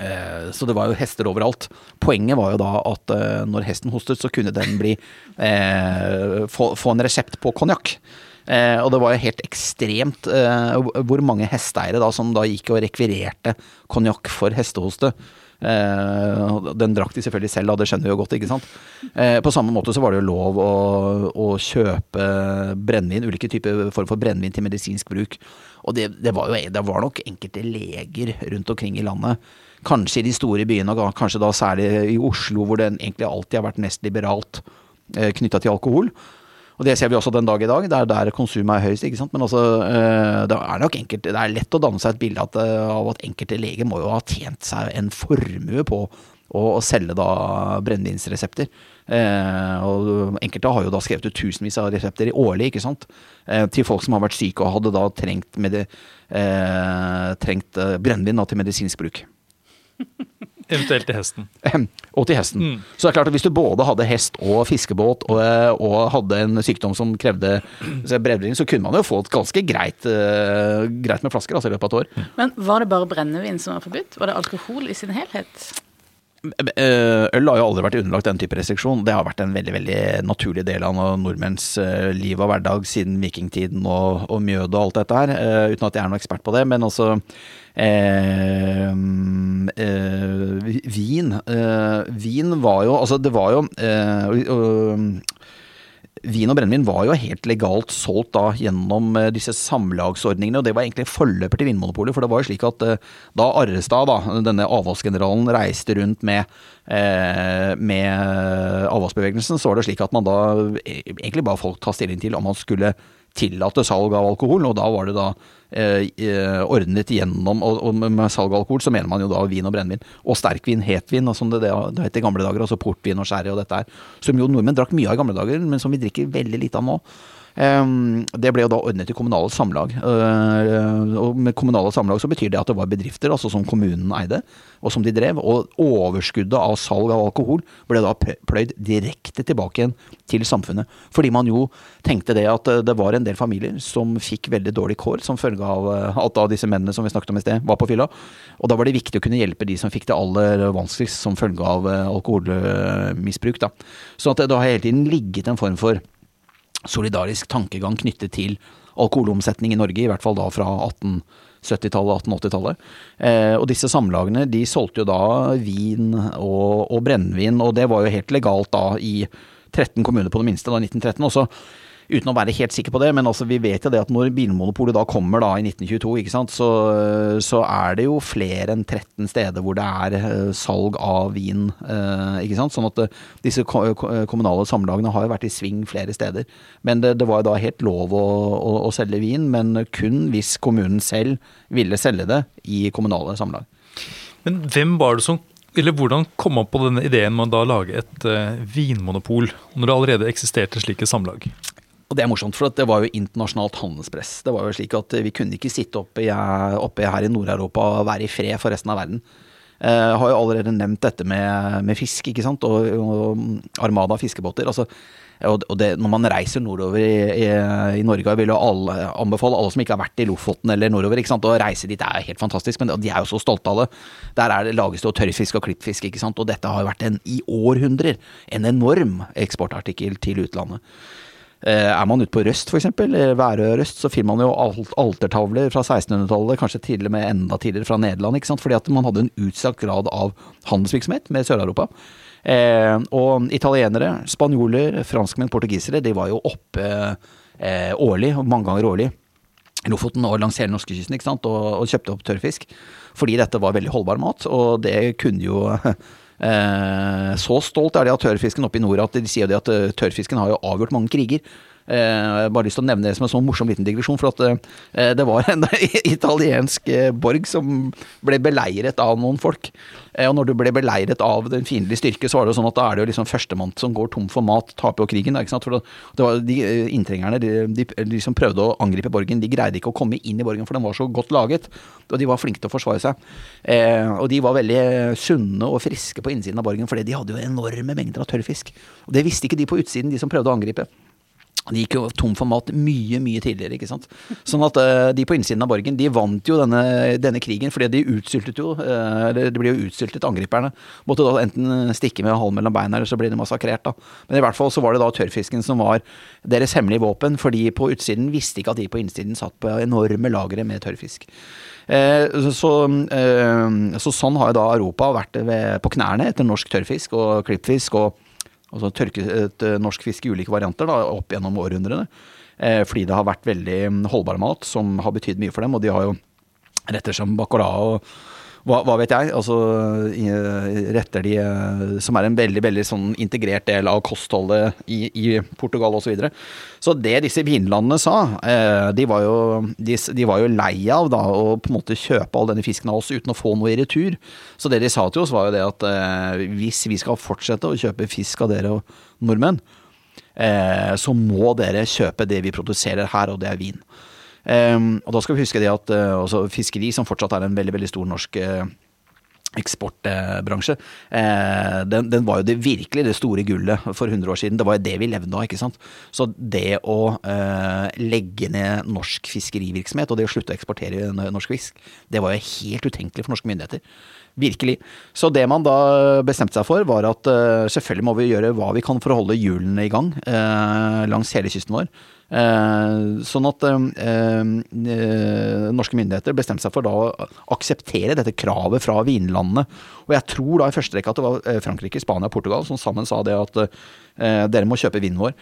S2: eh, så det var jo hester overalt. Poenget var jo da at eh, når hesten hostet, så kunne den bli eh, få, få, en resept på konjakk. Eh, og det var jo helt ekstremt eh, hvor mange hesteeiere da som da gikk og rekvirerte konjakk for hestehoste. Eh, den drakk de selvfølgelig selv, da, det skjønner vi jo godt, ikke sant. Eh, på samme måte så var det jo lov å, å kjøpe brennevin, ulike typer form for brennevin til medisinsk bruk. Og det, det, var jo, det var nok enkelte leger rundt omkring i landet kanskje i de store byene, og kanskje da særlig i Oslo, hvor det egentlig alltid har vært mest liberalt eh, knytta til alkohol. Og det ser vi også den dag i dag. Det er der konsumet er høyest. ikke sant? Men altså, eh, det er nok enkelt, det er lett å danne seg et bilde eh, av at enkelte leger må jo ha tjent seg en formue på å, selge da brennevinsresepter. Eh, og enkelte har jo da skrevet ut tusenvis av resepter i årlig, ikke sant. Eh, til folk som har vært syke og hadde da trengt, med eh, trengt eh, brennevin til medisinsk bruk.
S3: Eventuelt til hesten.
S2: Og til hesten. Mm. Så det er klart at hvis du både hadde hest og fiskebåt og, og hadde en sykdom som krevde brennevin, så kunne man jo få et ganske greit, uh, greit med flasker altså, i løpet av et år.
S1: Men var det bare brennevin som var forbudt? Var det alkohol i sin helhet?
S2: Eh, øl har jo aldri vært underlagt den type restriksjon. Det har vært en veldig veldig naturlig del av nordmenns eh, liv og hverdag siden vikingtiden og, og mjød og alt dette her, uh, uten at jeg er noen ekspert på det. Men altså eh, eh, Vin Vin var jo Altså, det var jo Vin og brennevin var jo helt legalt solgt da gjennom eh, disse samlagsordningene, og det var egentlig forløper til Vinmonopolet. For det var jo slik at eh, da Arrestad, da, denne avholdsgeneralen, reiste rundt med, eh, med avholdsbevegelsen, så var det slik at man da egentlig ba folk ta stilling til om man skulle tillate salg av alkohol, og da var det da Eh, eh, ordnet gjennom og, og, med salg av alkohol, så mener man jo da vin og brennevin. Og sterkvin, hetvin, som det, det, det het i gamle dager. Altså portvin og sherry og dette her. Som jo nordmenn drakk mye av i gamle dager, men som vi drikker veldig lite av nå. Ehm, det ble jo da ordnet i kommunale samlag. Eh, og med kommunale samlag så betyr det at det var bedrifter altså som kommunen eide, og som de drev. Og overskuddet av salg av alkohol ble da pløyd direkte tilbake igjen til samfunnet. Fordi man jo tenkte det at eh, det var en del familier som fikk veldig dårlig kår som følge av eh, at da disse mennene som vi snakket om i sted, var på fylla. Og da var det viktig å kunne hjelpe de som fikk det aller vanskeligst som følge av alkoholmisbruk. da. Så at det da har hele tiden ligget en form for solidarisk tankegang knyttet til alkoholomsetning i Norge, i hvert fall da fra 1870-tallet, 1880-tallet. Eh, og disse samlagene de solgte jo da vin og, og brennevin, og det var jo helt legalt da i 13 kommuner på det minste, da 1913. Og så uten å være helt sikker på det, men altså, vi vet jo det at når Bilmonopolet da kommer da i 1922, ikke sant, så, så er det jo flere enn 13 steder hvor det er uh, salg av vin. Sant? Sånn at uh, disse kommunale samlagene har jo vært i sving flere steder. Men det, det var jo da helt lov å, å, å, selge vin, men kun hvis kommunen selv ville selge det i kommunale samlag.
S3: Men hvem var det som eller hvordan kom man på denne ideen med å da lage et uh, vinmonopol, når det allerede eksisterte slike samlag?
S2: Og det er morsomt, for det var jo internasjonalt handelspress. Det var jo slik at vi kunne ikke sitte oppe, oppe her i Nord-Europa og være i fred for resten av verden. Jeg eh, har jo allerede nevnt dette med, med fisk, ikke sant, og, og armada fiskebåter. altså og det, når man reiser nordover i, i, i Norge, vil jo alle, anbefale alle som ikke har vært i Lofoten eller nordover, ikke sant, å reise dit. Er helt fantastisk, men de er jo så stolte av det. Der er det, lages det tørrfisk og klippfisk, ikke sant, og dette har jo vært en, i århundrer en enorm eksportartikkel til utlandet. Eh, er man ute på Røst f.eks., Værøy og Røst, så finner man jo alt, altertavler fra 1600-tallet, kanskje tidligere med enda tidligere fra Nederland, ikke sant? fordi at man hadde en utstrakt grad av handelsvirksomhet med Sør-Europa. Eh, og italienere, spanjoler, franskmenn, portugisere, de var jo oppe eh, årlig, mange ganger årlig. Lofoten og langs hele norskekysten ikke sant? Og, og kjøpte opp tørrfisk. Fordi dette var veldig holdbar mat, og det kunne jo så stolt er de av tørrfisken oppe i nord at de sier at eh, tørrfisken har jo avgjort mange kriger. Eh, jeg har bare lyst til å nevne det som en sånn morsom liten digresjon. For at eh, det var en italiensk eh, borg som ble beleiret av noen folk. Og når du ble beleiret av den fiendelige styrke, så var det jo sånn at da er det jo liksom førstemann som går tom for mat, taper jo krigen. Ikke sant? For det var de inntrengerne, de, de, de, som prøvde å angripe borgen, de greide ikke å komme inn i borgen, for den var så godt laget. Og de var flinke til å forsvare seg. Eh, og de var veldig sunne og friske på innsiden av borgen, fordi de hadde jo enorme mengder av tørrfisk. Og det visste ikke de på utsiden, de som prøvde å angripe. De gikk jo tom for mat mye, mye tidligere, ikke sant. Sånn at uh, de på innsiden av borgen, de vant jo denne, denne krigen fordi de utsultet jo uh, Det ble jo utsultet, angriperne. Måtte da enten stikke med halen mellom beina, eller så ble de massakrert, da. Men i hvert fall så var det da tørrfisken som var deres hemmelige våpen, fordi på utsiden visste ikke at de på innsiden satt på enorme lagre med tørrfisk. Eh, så, så, sånn har jo da Europa vært ved, på knærne etter norsk tørrfisk og klippfisk og altså tørket eh, norsk fisk i ulike varianter da, opp gjennom århundrene. Eh, fordi det har vært veldig mm, holdbar mat som har betydd mye for dem. Og de har jo retter som bacalao og hva, hva, vet jeg? Altså retter de eh, som er en veldig veldig sånn integrert del av kostholdet i, i Portugal osv. Så, videre. så det disse vinlandene sa, eh, de var, jo, de, de var jo lei av da å på en måte kjøpe all denne fisken av oss uten å få noe i retur. Så det de sa til oss, var jo det at eh, hvis vi skal fortsette å kjøpe fisk av dere og nordmenn, så må dere kjøpe det vi produserer her, og det er vin. Um, og da skal vi huske det at uh, fiskeri, som fortsatt er en veldig veldig stor norsk uh, eksportbransje, uh, den, den, var jo det virkelig det store gullet for 100 år siden. Det var jo det vi levde av, ikke sant. Så det å legge ned norsk fiskerivirksomhet, og det å slutte å eksportere norsk fisk, det var jo helt utenkelig for norske myndigheter. Virkelig. Så det man da bestemte seg for, var at selvfølgelig må vi gjøre hva vi kan for å holde hjulene i gang langs hele kysten vår. Eh, sånn at eh, eh, norske myndigheter bestemte seg for da å akseptere dette kravet fra vinlandene. Og jeg tror da i første rekke at det var Frankrike, Spania og Portugal som sammen sa det at dere må kjøpe vinen vår.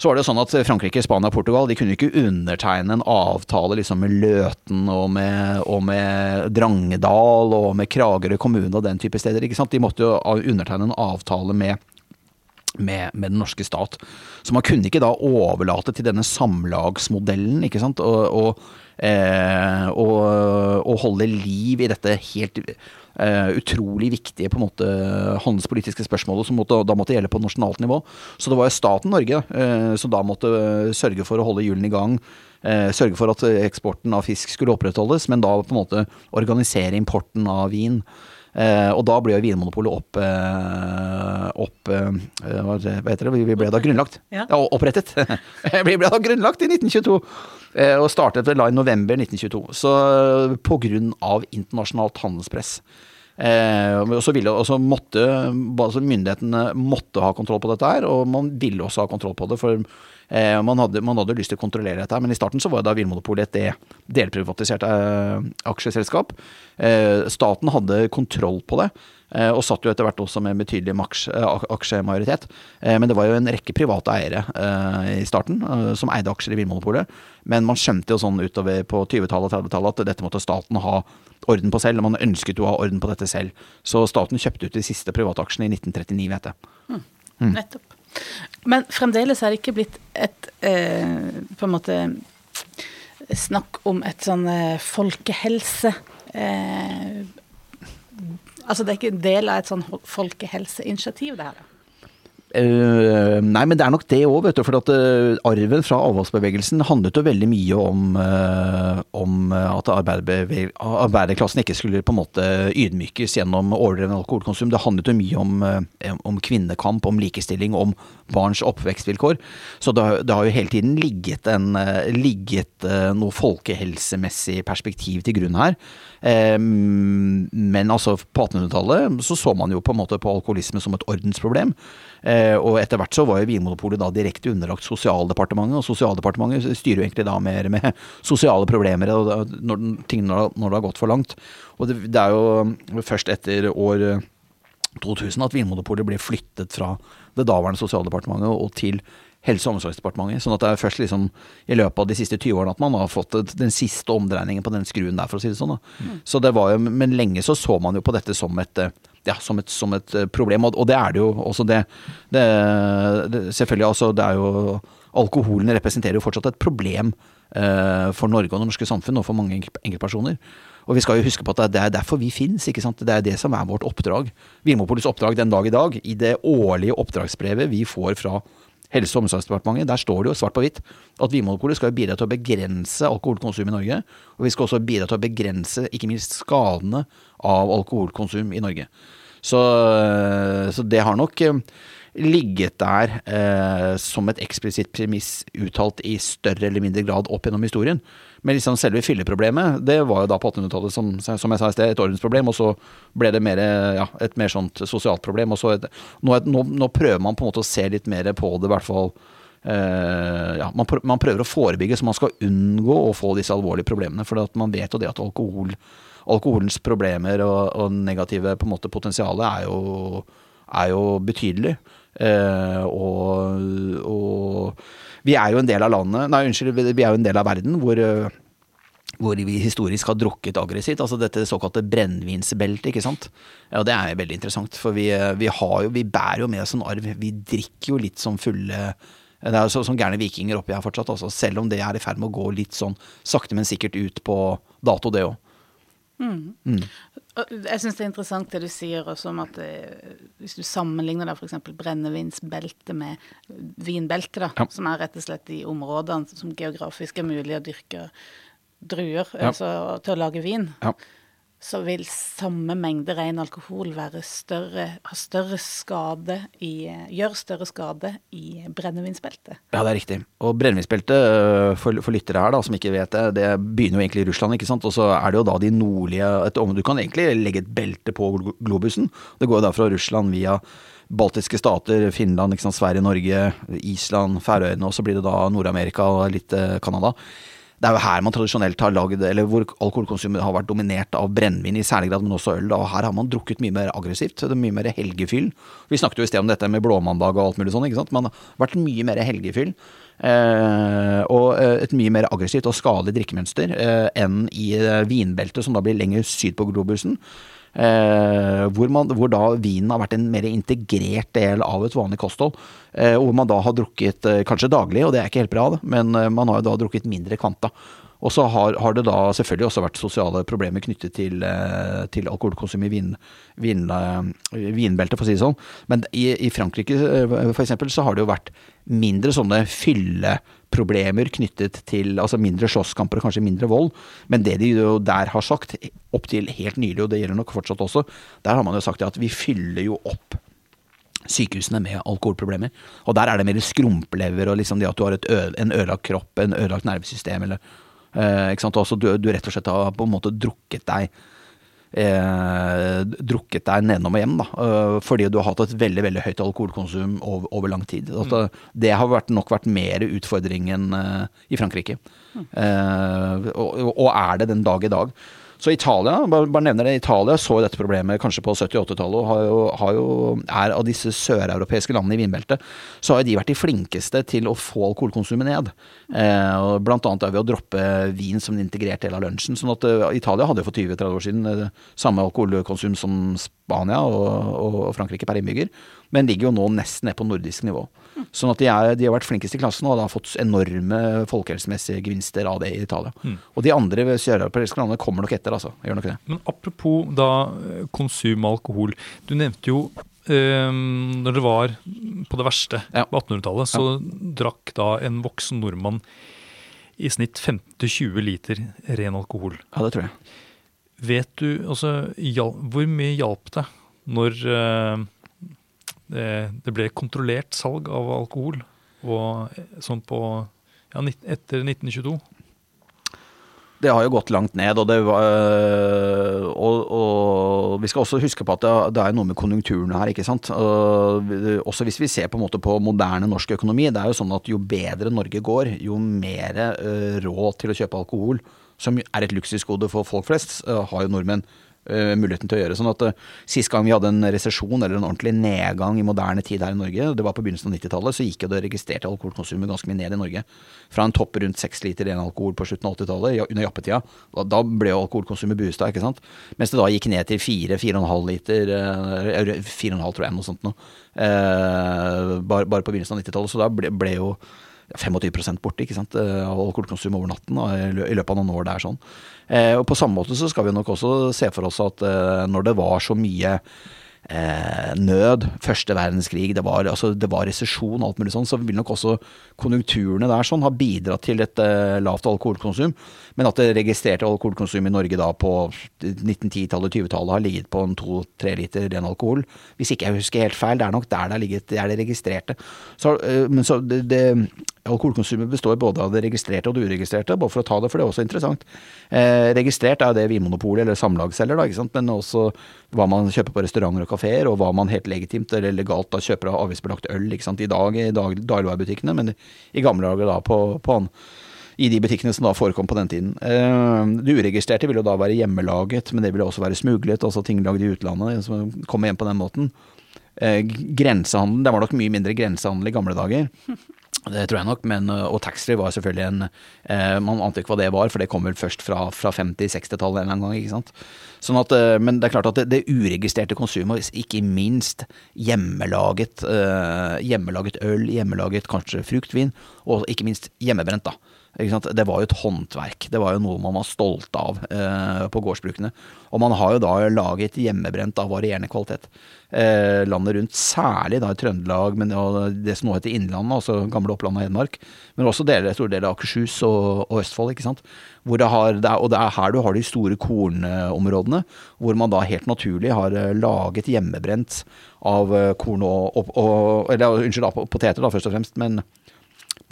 S2: Så var det sånn at Frankrike, Spania og Portugal de kunne ikke undertegne en avtale liksom med Løten og med, og med Drangedal og med Kragerø kommune og den type steder. ikke sant? De måtte jo undertegne en avtale med med, med, den norske stat. Så man kunne ikke da overlate til denne samlagsmodellen, ikke sant, og, og, eh, og, og holde liv i dette helt eh, utrolig viktige på en måte handelspolitiske spørsmålet som måtte, da måtte gjelde på nasjonalt nivå. Så det var jo staten Norge eh, som da måtte sørge for å holde hjulene i gang. Eh, sørge for at eksporten av fisk skulle opprettholdes, men da på en måte organisere importen av vin. Eh, og da ble jo Vinmonopolet opp, eh, opp eh, hva heter det, vi ble da grunnlagt. Ja. ja opprettet. vi ble da grunnlagt i 1922. Og startet vel da i november 1922. Så av internasjonalt handelspress. Eh, og så ville, og måtte altså Myndighetene måtte ha kontroll på dette her, og man ville også ha kontroll på det. For man, hadde, man, hadde, lyst til å kontrollere dette, men i starten så var da Vinmonopolet et delprivatisert eh, aksjeselskap. Eh, staten hadde kontroll på det. Eh, og satt jo etter hvert også med betydelig eh, aksjemajoritet. Eh, men det var jo en rekke private eiere i starten som eide aksjer i Vinmonopolet. Men man skjønte jo sånn utover på 20-tallet og 30-tallet at dette måtte staten ha orden på selv. Og man ønsket jo å ha orden på dette selv. Så staten kjøpte ut de siste private aksjene i 1939, vet jeg.
S1: Mm. Mm. Nettopp. Men fremdeles er det ikke blitt et eh, på en måte snakk om et sånn eh, folkehelse eh, Altså det er ikke en del av et sånn folkehelseinitiativ, det her? da?
S2: Uh, nei, men det er nok det òg, vet du. For at uh, arven fra avholdsbevegelsen handlet jo veldig mye om, uh, om at arbeiderklassen ikke skulle på en måte ydmykes gjennom overdreven alkoholkonsum. Det handlet jo mye om, om kvinnekamp, om likestilling, om barns oppvekstvilkår. Så det, det har jo hele tiden ligget, en, ligget noe folkehelsemessig perspektiv til grunn her. men altså, på 1800-tallet så så man jo på en måte på alkoholisme som et ordensproblem. Eh, og etter hvert så var jo Vinmonopolet da direkte underlagt Sosialdepartementet, og Sosialdepartementet styrer jo egentlig da mer med sosiale problemer når, ting, når, det har gått for langt. Og det, det er jo først etter år 2000 at Vinmonopolet ble flyttet fra det daværende Sosialdepartementet og til Helse- og omsorgsdepartementet. Sånn at det er først liksom i løpet av de siste 20 årene at man har fått den siste omdreiningen på den skruen der, for å si det sånn. Mm. Så det var jo, Men lenge så så man jo på dette som et ja, som, et, som et, eh, problem. Og, og, det er det jo også. Det, det, det, selvfølgelig, altså, det er jo Alkoholen representerer jo fortsatt et problem eh, for Norge og det norske samfunn, og for mange enkeltpersoner. Og vi skal jo huske på at det er derfor vi finnes, ikke sant. Det er det som er vårt oppdrag. Vinmonopolets oppdrag den dag i dag, i det årlige oppdragsbrevet vi får fra Helse- og omsorgsdepartementet, der står det jo svart på hvitt at Vinmonopolet skal bidra til å begrense alkoholkonsum i Norge. Og vi skal også bidra til å begrense ikke minst skadene av alkoholkonsum i Norge. Så, så det har nok eh, ligget der eh, som et eksplisitt premiss uttalt i større eller mindre grad opp gjennom historien. Men liksom selve fylleproblemet, det var jo da på 1800-tallet, som, som, jeg sa i sted, et ordensproblem. Og så ble det mer, ja, et mer sånt sosialt problem. Og så et, nå, nå, nå, prøver man på en måte å se litt mer på det, i hvert fall. Uh, ja, man, man, prøver å forebygge, så man skal unngå å få disse alvorlige problemene. For man vet jo det at alkohol, alkoholens problemer og, og negative på en måte potensialet er jo, er jo betydelig. Uh, og, og vi er jo en del av landet Nei, unnskyld, vi er jo en del av verden hvor eh, hvor vi historisk har drukket aggressivt. Altså dette såkalte brennevinsbeltet, ikke sant. Ja, det er veldig interessant, for vi, eh, vi, jo, vi bærer jo med oss en arv. Vi drikker jo litt som fulle det er så, sånn gærne vikinger oppi her fortsatt, også, altså. selv om det er i ferd med å gå litt sånn sakte, men sikkert ut på dato, det òg.
S1: Mm. Mm. Jeg syns det er interessant det du sier også om at eh, hvis du sammenligner da f.eks. brennevinsbeltet med vinbeltet, da, ja. som er rett og slett de områdene som geografisk er mulig å dyrke druer ja. altså, til å lage vin. Ja så vil samme mengde ren alkohol større, ha større skade i, gjøre større skade i brennevinsbeltet.
S2: Ja, det er riktig. Og brennevinsbeltet, øh, for, for, lyttere her da, som ikke vet det, det begynner jo egentlig i Russland, ikke sant. Og så er det jo da de nordlige et, Du kan egentlig legge et belte på globusen. Det går jo da fra Russland via baltiske stater, Finland, sant? Sverige, Norge, Island, Færøyene, og så blir det da Nord-Amerika og litt Canada. Canada det er jo her man tradisjonelt har lagd, eller hvor alkoholkonsumet har vært dominert av brennevin i særlig grad, men også øl. Og her har man drukket mye mer aggressivt. Det er mye mer helgefyll. Vi snakket jo i sted om dette med blåmandag og alt mulig sånn, ikke sant. Man har vært mye mer helgefyll. Eh, og eh, et mye mer aggressivt og skadelig drikkemønster eh, enn i eh, vinbeltet, som da blir lenger syd på globusen. Eh, hvor, man, hvor, da vinen har vært en mer integrert del av et vanlig kosthold. Eh, hvor man da har drukket eh, kanskje daglig, og det er ikke helt bra, men man har jo da drukket mindre kvanta. Og så har, har, det da selvfølgelig også vært sosiale problemer knyttet til, eh, til alkoholkonsum i vin, vin, eh, vinbeltet, for å si det sånn. Men i, i Frankrike for eksempel, så har det jo vært mindre sånne fylleproblemer knyttet til altså mindre slåsskamper og kanskje mindre vold. Men det de jo der har sagt, opp til helt nylig, og det gjelder nok fortsatt også, der har man jo sagt at vi fyller jo opp sykehusene med alkoholproblemer. Og der er det mer skrumplever og liksom det at du har øde, en ødelagt kropp, en ødelagt nervesystem, eller eh, ikke sant? Også du, du rett og slett har på en måte drukket deg eh, drukket deg nedom og hjem, da, Eh, fordi du har hatt et veldig veldig høyt alkoholkonsum over, over lang tid. Altså, mm. Det har vært, nok vært mer utfordringen eh, i Frankrike, mm. Eh, og, og, er det den dag i dag. Så Italia, bare, nevner det, Italia så dette problemet kanskje på 70-80-tallet og har jo, har jo, er av disse søreuropeiske landene i vinbeltet, så har de vært de flinkeste til å få alkoholkonsumet ned. Eh, blant annet ved å droppe vin som en integrert del av lunsjen. sånn at uh, Italia hadde jo for 20-30 år siden uh, samme alkoholkonsum som Spania og, og Frankrike per innbygger, men ligger jo nå nesten ned på nordisk nivå. Sånn at de, er, de, har vært flinkest i klassen og har fått enorme folkehelsemessige gevinster av det i Italia. Mm. Og de andre søreuropeiske landene kommer nok etter, altså. Gjør nok det.
S3: Men apropos da konsum av alkohol. Du nevnte jo eh, når det var på det verste
S2: Ja.
S3: på 1800-tallet, så drakk da en voksen nordmann i snitt 15-20 liter ren alkohol.
S2: Ja, det tror jeg.
S3: Vet du altså, hjal- hvor mye hjalp det når eh, det, det ble kontrollert salg av alkohol og, eh, sånn på, ja, etter 1922?
S2: Det har jo gått langt ned, og, var, øh, og, og vi skal også huske på at det, er noe med konjunkturene her, ikke sant. Også hvis vi ser på på moderne norsk økonomi, det er jo sånn at jo bedre Norge går, jo mer øh, råd til å kjøpe alkohol, som er et luksusgode for folk flest, har jo nordmenn muligheten til å gjøre. Sånn at uh, Sist gang vi hadde en resesjon eller en ordentlig nedgang i moderne tid her i Norge, det var på begynnelsen av 90-tallet, så gikk jo det registrerte alkoholkonsumet ganske mye ned i Norge. Fra en topp rundt seks liter ren alkohol på slutten av 80-tallet, under jappetida. Da, da ble jo alkoholkonsumet boosta, ikke sant. Mens det da gikk ned til fire, fire og en halv liter, eh, fire og en halv tror jeg, noe sånt noe. Uh, bare, bare på begynnelsen av 90-tallet. Så da ble, ble jo 25% borte ikke sant, eh, av alkoholkonsum over natten i løpet av noen år der. sånn. Eh, og På samme måte så skal vi nok også se for oss at eh, når det var så mye eh, nød, første verdenskrig, det var, altså, det var resesjon og alt mulig sånn, så vil nok også konjunkturene der sånn ha bidratt til et eh, lavt alkoholkonsum. Men at det registrerte alkoholkonsum i Norge da på 1910-tallet, 20-tallet har ligget på en to-tre liter ren alkohol. Hvis ikke jeg husker helt feil, det er nok der det har ligget, det er det registrerte. Så, eh, men så det, det, alkoholkonsumet består både av det registrerte og det uregistrerte, bare for å ta det, for det er også interessant. Eh, registrert er det Vinmonopolet eller samlagsselger, da, ikke sant? men også hva man kjøper på restauranter og kafeer, og hva man helt legitimt eller legalt da kjøper av avgiftsbelagt øl ikke sant? i dag i dag, dagligvarebutikkene, men i gamle dager da på, på i de butikkene som da forekom på den tiden. Eh, Det uregistrerte ville jo da være hjemmelaget, men det ville også være smuglet, altså ting lagd i utlandet som kom hjem på den måten. Eh, Grensehandel, det var nok mye mindre grensehandel i gamle dager. Det tror jeg nok, men, eh, og taxfree var selvfølgelig en eh, Man ante ikke hva det var, for det kom vel først fra, fra 50-60-tallet en eller annen gang. ikke sant? Sånn at, men det er klart at det, det uregistrerte konsumet, ikke minst hjemmelaget, eh, hjemmelaget øl, hjemmelaget kanskje fruktvin, og ikke minst hjemmebrent. da. Det var jo et håndverk. Det var jo noe man var stolt av eh, på gårdsbrukene. Og man har jo da laget hjemmebrent av varierende kvalitet. Eh, landet rundt, særlig da i Trøndelag, men det som nå heter Innlandet, altså gamle Oppland og Hedmark. Men også deler, store deler av Akershus og, og Østfold. ikke sant? Det har, det er, og det er her du har de store kornområdene, hvor man da helt naturlig har eh, laget hjemmebrent av eh, korn og, og, og Eller unnskyld, poteter da, først og fremst. men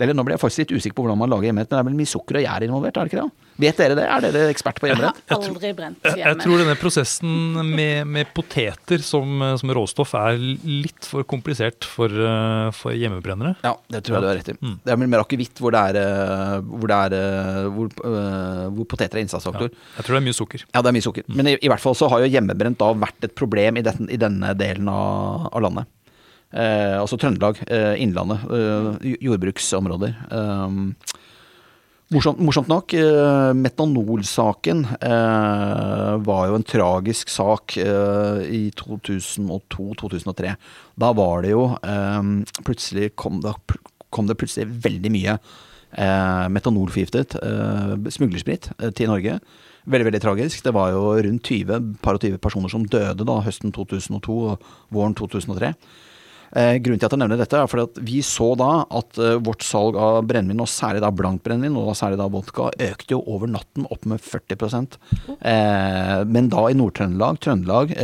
S2: eller, nå ble jeg faktisk litt usikker på hvordan man lager hjemmebrent, men det er vel mye sukker og gjær involvert? er det ikke det? Vet dere det? Er dere ekspert på
S1: Jeg har
S2: hjemmebrent?
S1: aldri brent
S3: Jeg, jeg
S1: hjemme.
S3: tror denne prosessen med, med poteter som, som råstoff er litt for komplisert for, eh, for hjemmebrennere.
S2: Ja, det tror jeg du har rett i. Det er vel mer akevitt hvor det er, eh, hvor, det er eh, hvor, hvor poteter er innsatsfaktor.
S3: Jeg tror det er mye sukker.
S2: Ja, det er mye sukker. Men i, i hvert fall så har jo hjemmebrent da vært et problem i, den, i denne delen av, av landet. Eh, altså Trøndelag, eh, Innlandet, eh, jordbruksområder. Eh, morsomt, morsomt nok, eh, metanolsaken eh, var jo en tragisk sak i 2002-2003. Da var det jo Plutselig kom det, kom det plutselig veldig mye metanolforgiftet smuglersprit til Norge. Veldig veldig tragisk. Det var jo rundt 20, par og 20 personer som døde da høsten 2002 og våren 2003. Eh, grunnen til at jeg nevner dette, er fordi at vi så da at eh, vårt salg av brennevin, og særlig da blankbrennevin, og da særlig da vodka, økte jo over natten opp med 40 eh, Men da i Nord-Trøndelag, Trøndelag,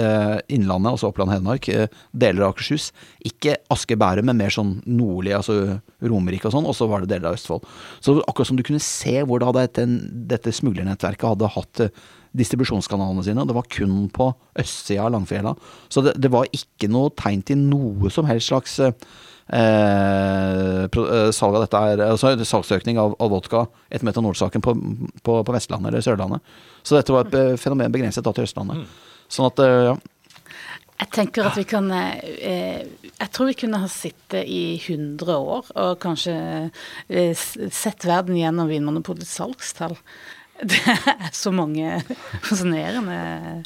S2: Innlandet, altså Oppland Hedmark, eh, deler av Akershus. Ikke Asker Bærum, men mer sånn nordlig, altså Romerike og sånn, og så var det deler av Østfold. Så akkurat som du kunne se hvor da dette, dette smuglernettverket hadde hatt eh, distribusjonskanalene sine. Det var kun på østsida av Langfjella. Så det, det var ikke noe tegn til noe som helst slags eh, eh, salg av dette her, altså salgsøkning av, av vodka etter metanolsaken på, på, på Vestlandet eller Sørlandet. Så dette var et eh, fenomen begrenset da til Østlandet. Sånn at, ja.
S1: Jeg tenker at vi kan eh, Jeg tror vi kunne ha sittet i 100 år og kanskje eh, sett verden gjennom Vinmonopolets salgstall. Det er så mange fascinerende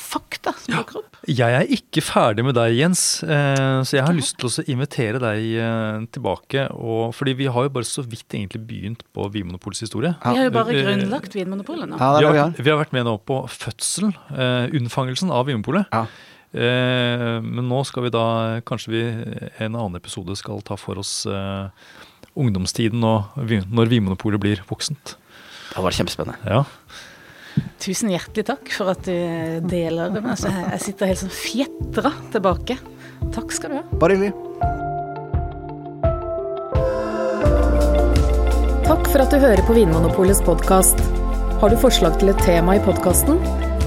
S1: fakta som dukker opp.
S3: Jeg er ikke ferdig med deg, Jens. eh, Så jeg har lyst til å invitere deg eh, tilbake. Og, fordi vi har jo bare så vidt egentlig begynt på Vinmonopolets historie.
S1: Vi har jo bare grunnlagt Vinmonopolet nå.
S2: ja,
S3: Vi har,
S2: vi har.
S3: vært med nå på fødselen, eh, unnfangelsen av Vinmonopolet. Eh, men nå skal vi da Kanskje vi en annen episode skal ta for oss eh, ungdomstiden og når Vinmonopolet blir voksent.
S2: Det var kjempespennende.
S3: Ja.
S1: Tusen hjertelig takk for at du deler det. Altså, jeg sitter helt sånn fjetra tilbake. Takk skal du ha.
S2: Bare hyggelig.
S4: Takk for at du hører på Vinmonopolets podkast. Har du forslag til et tema i podkasten?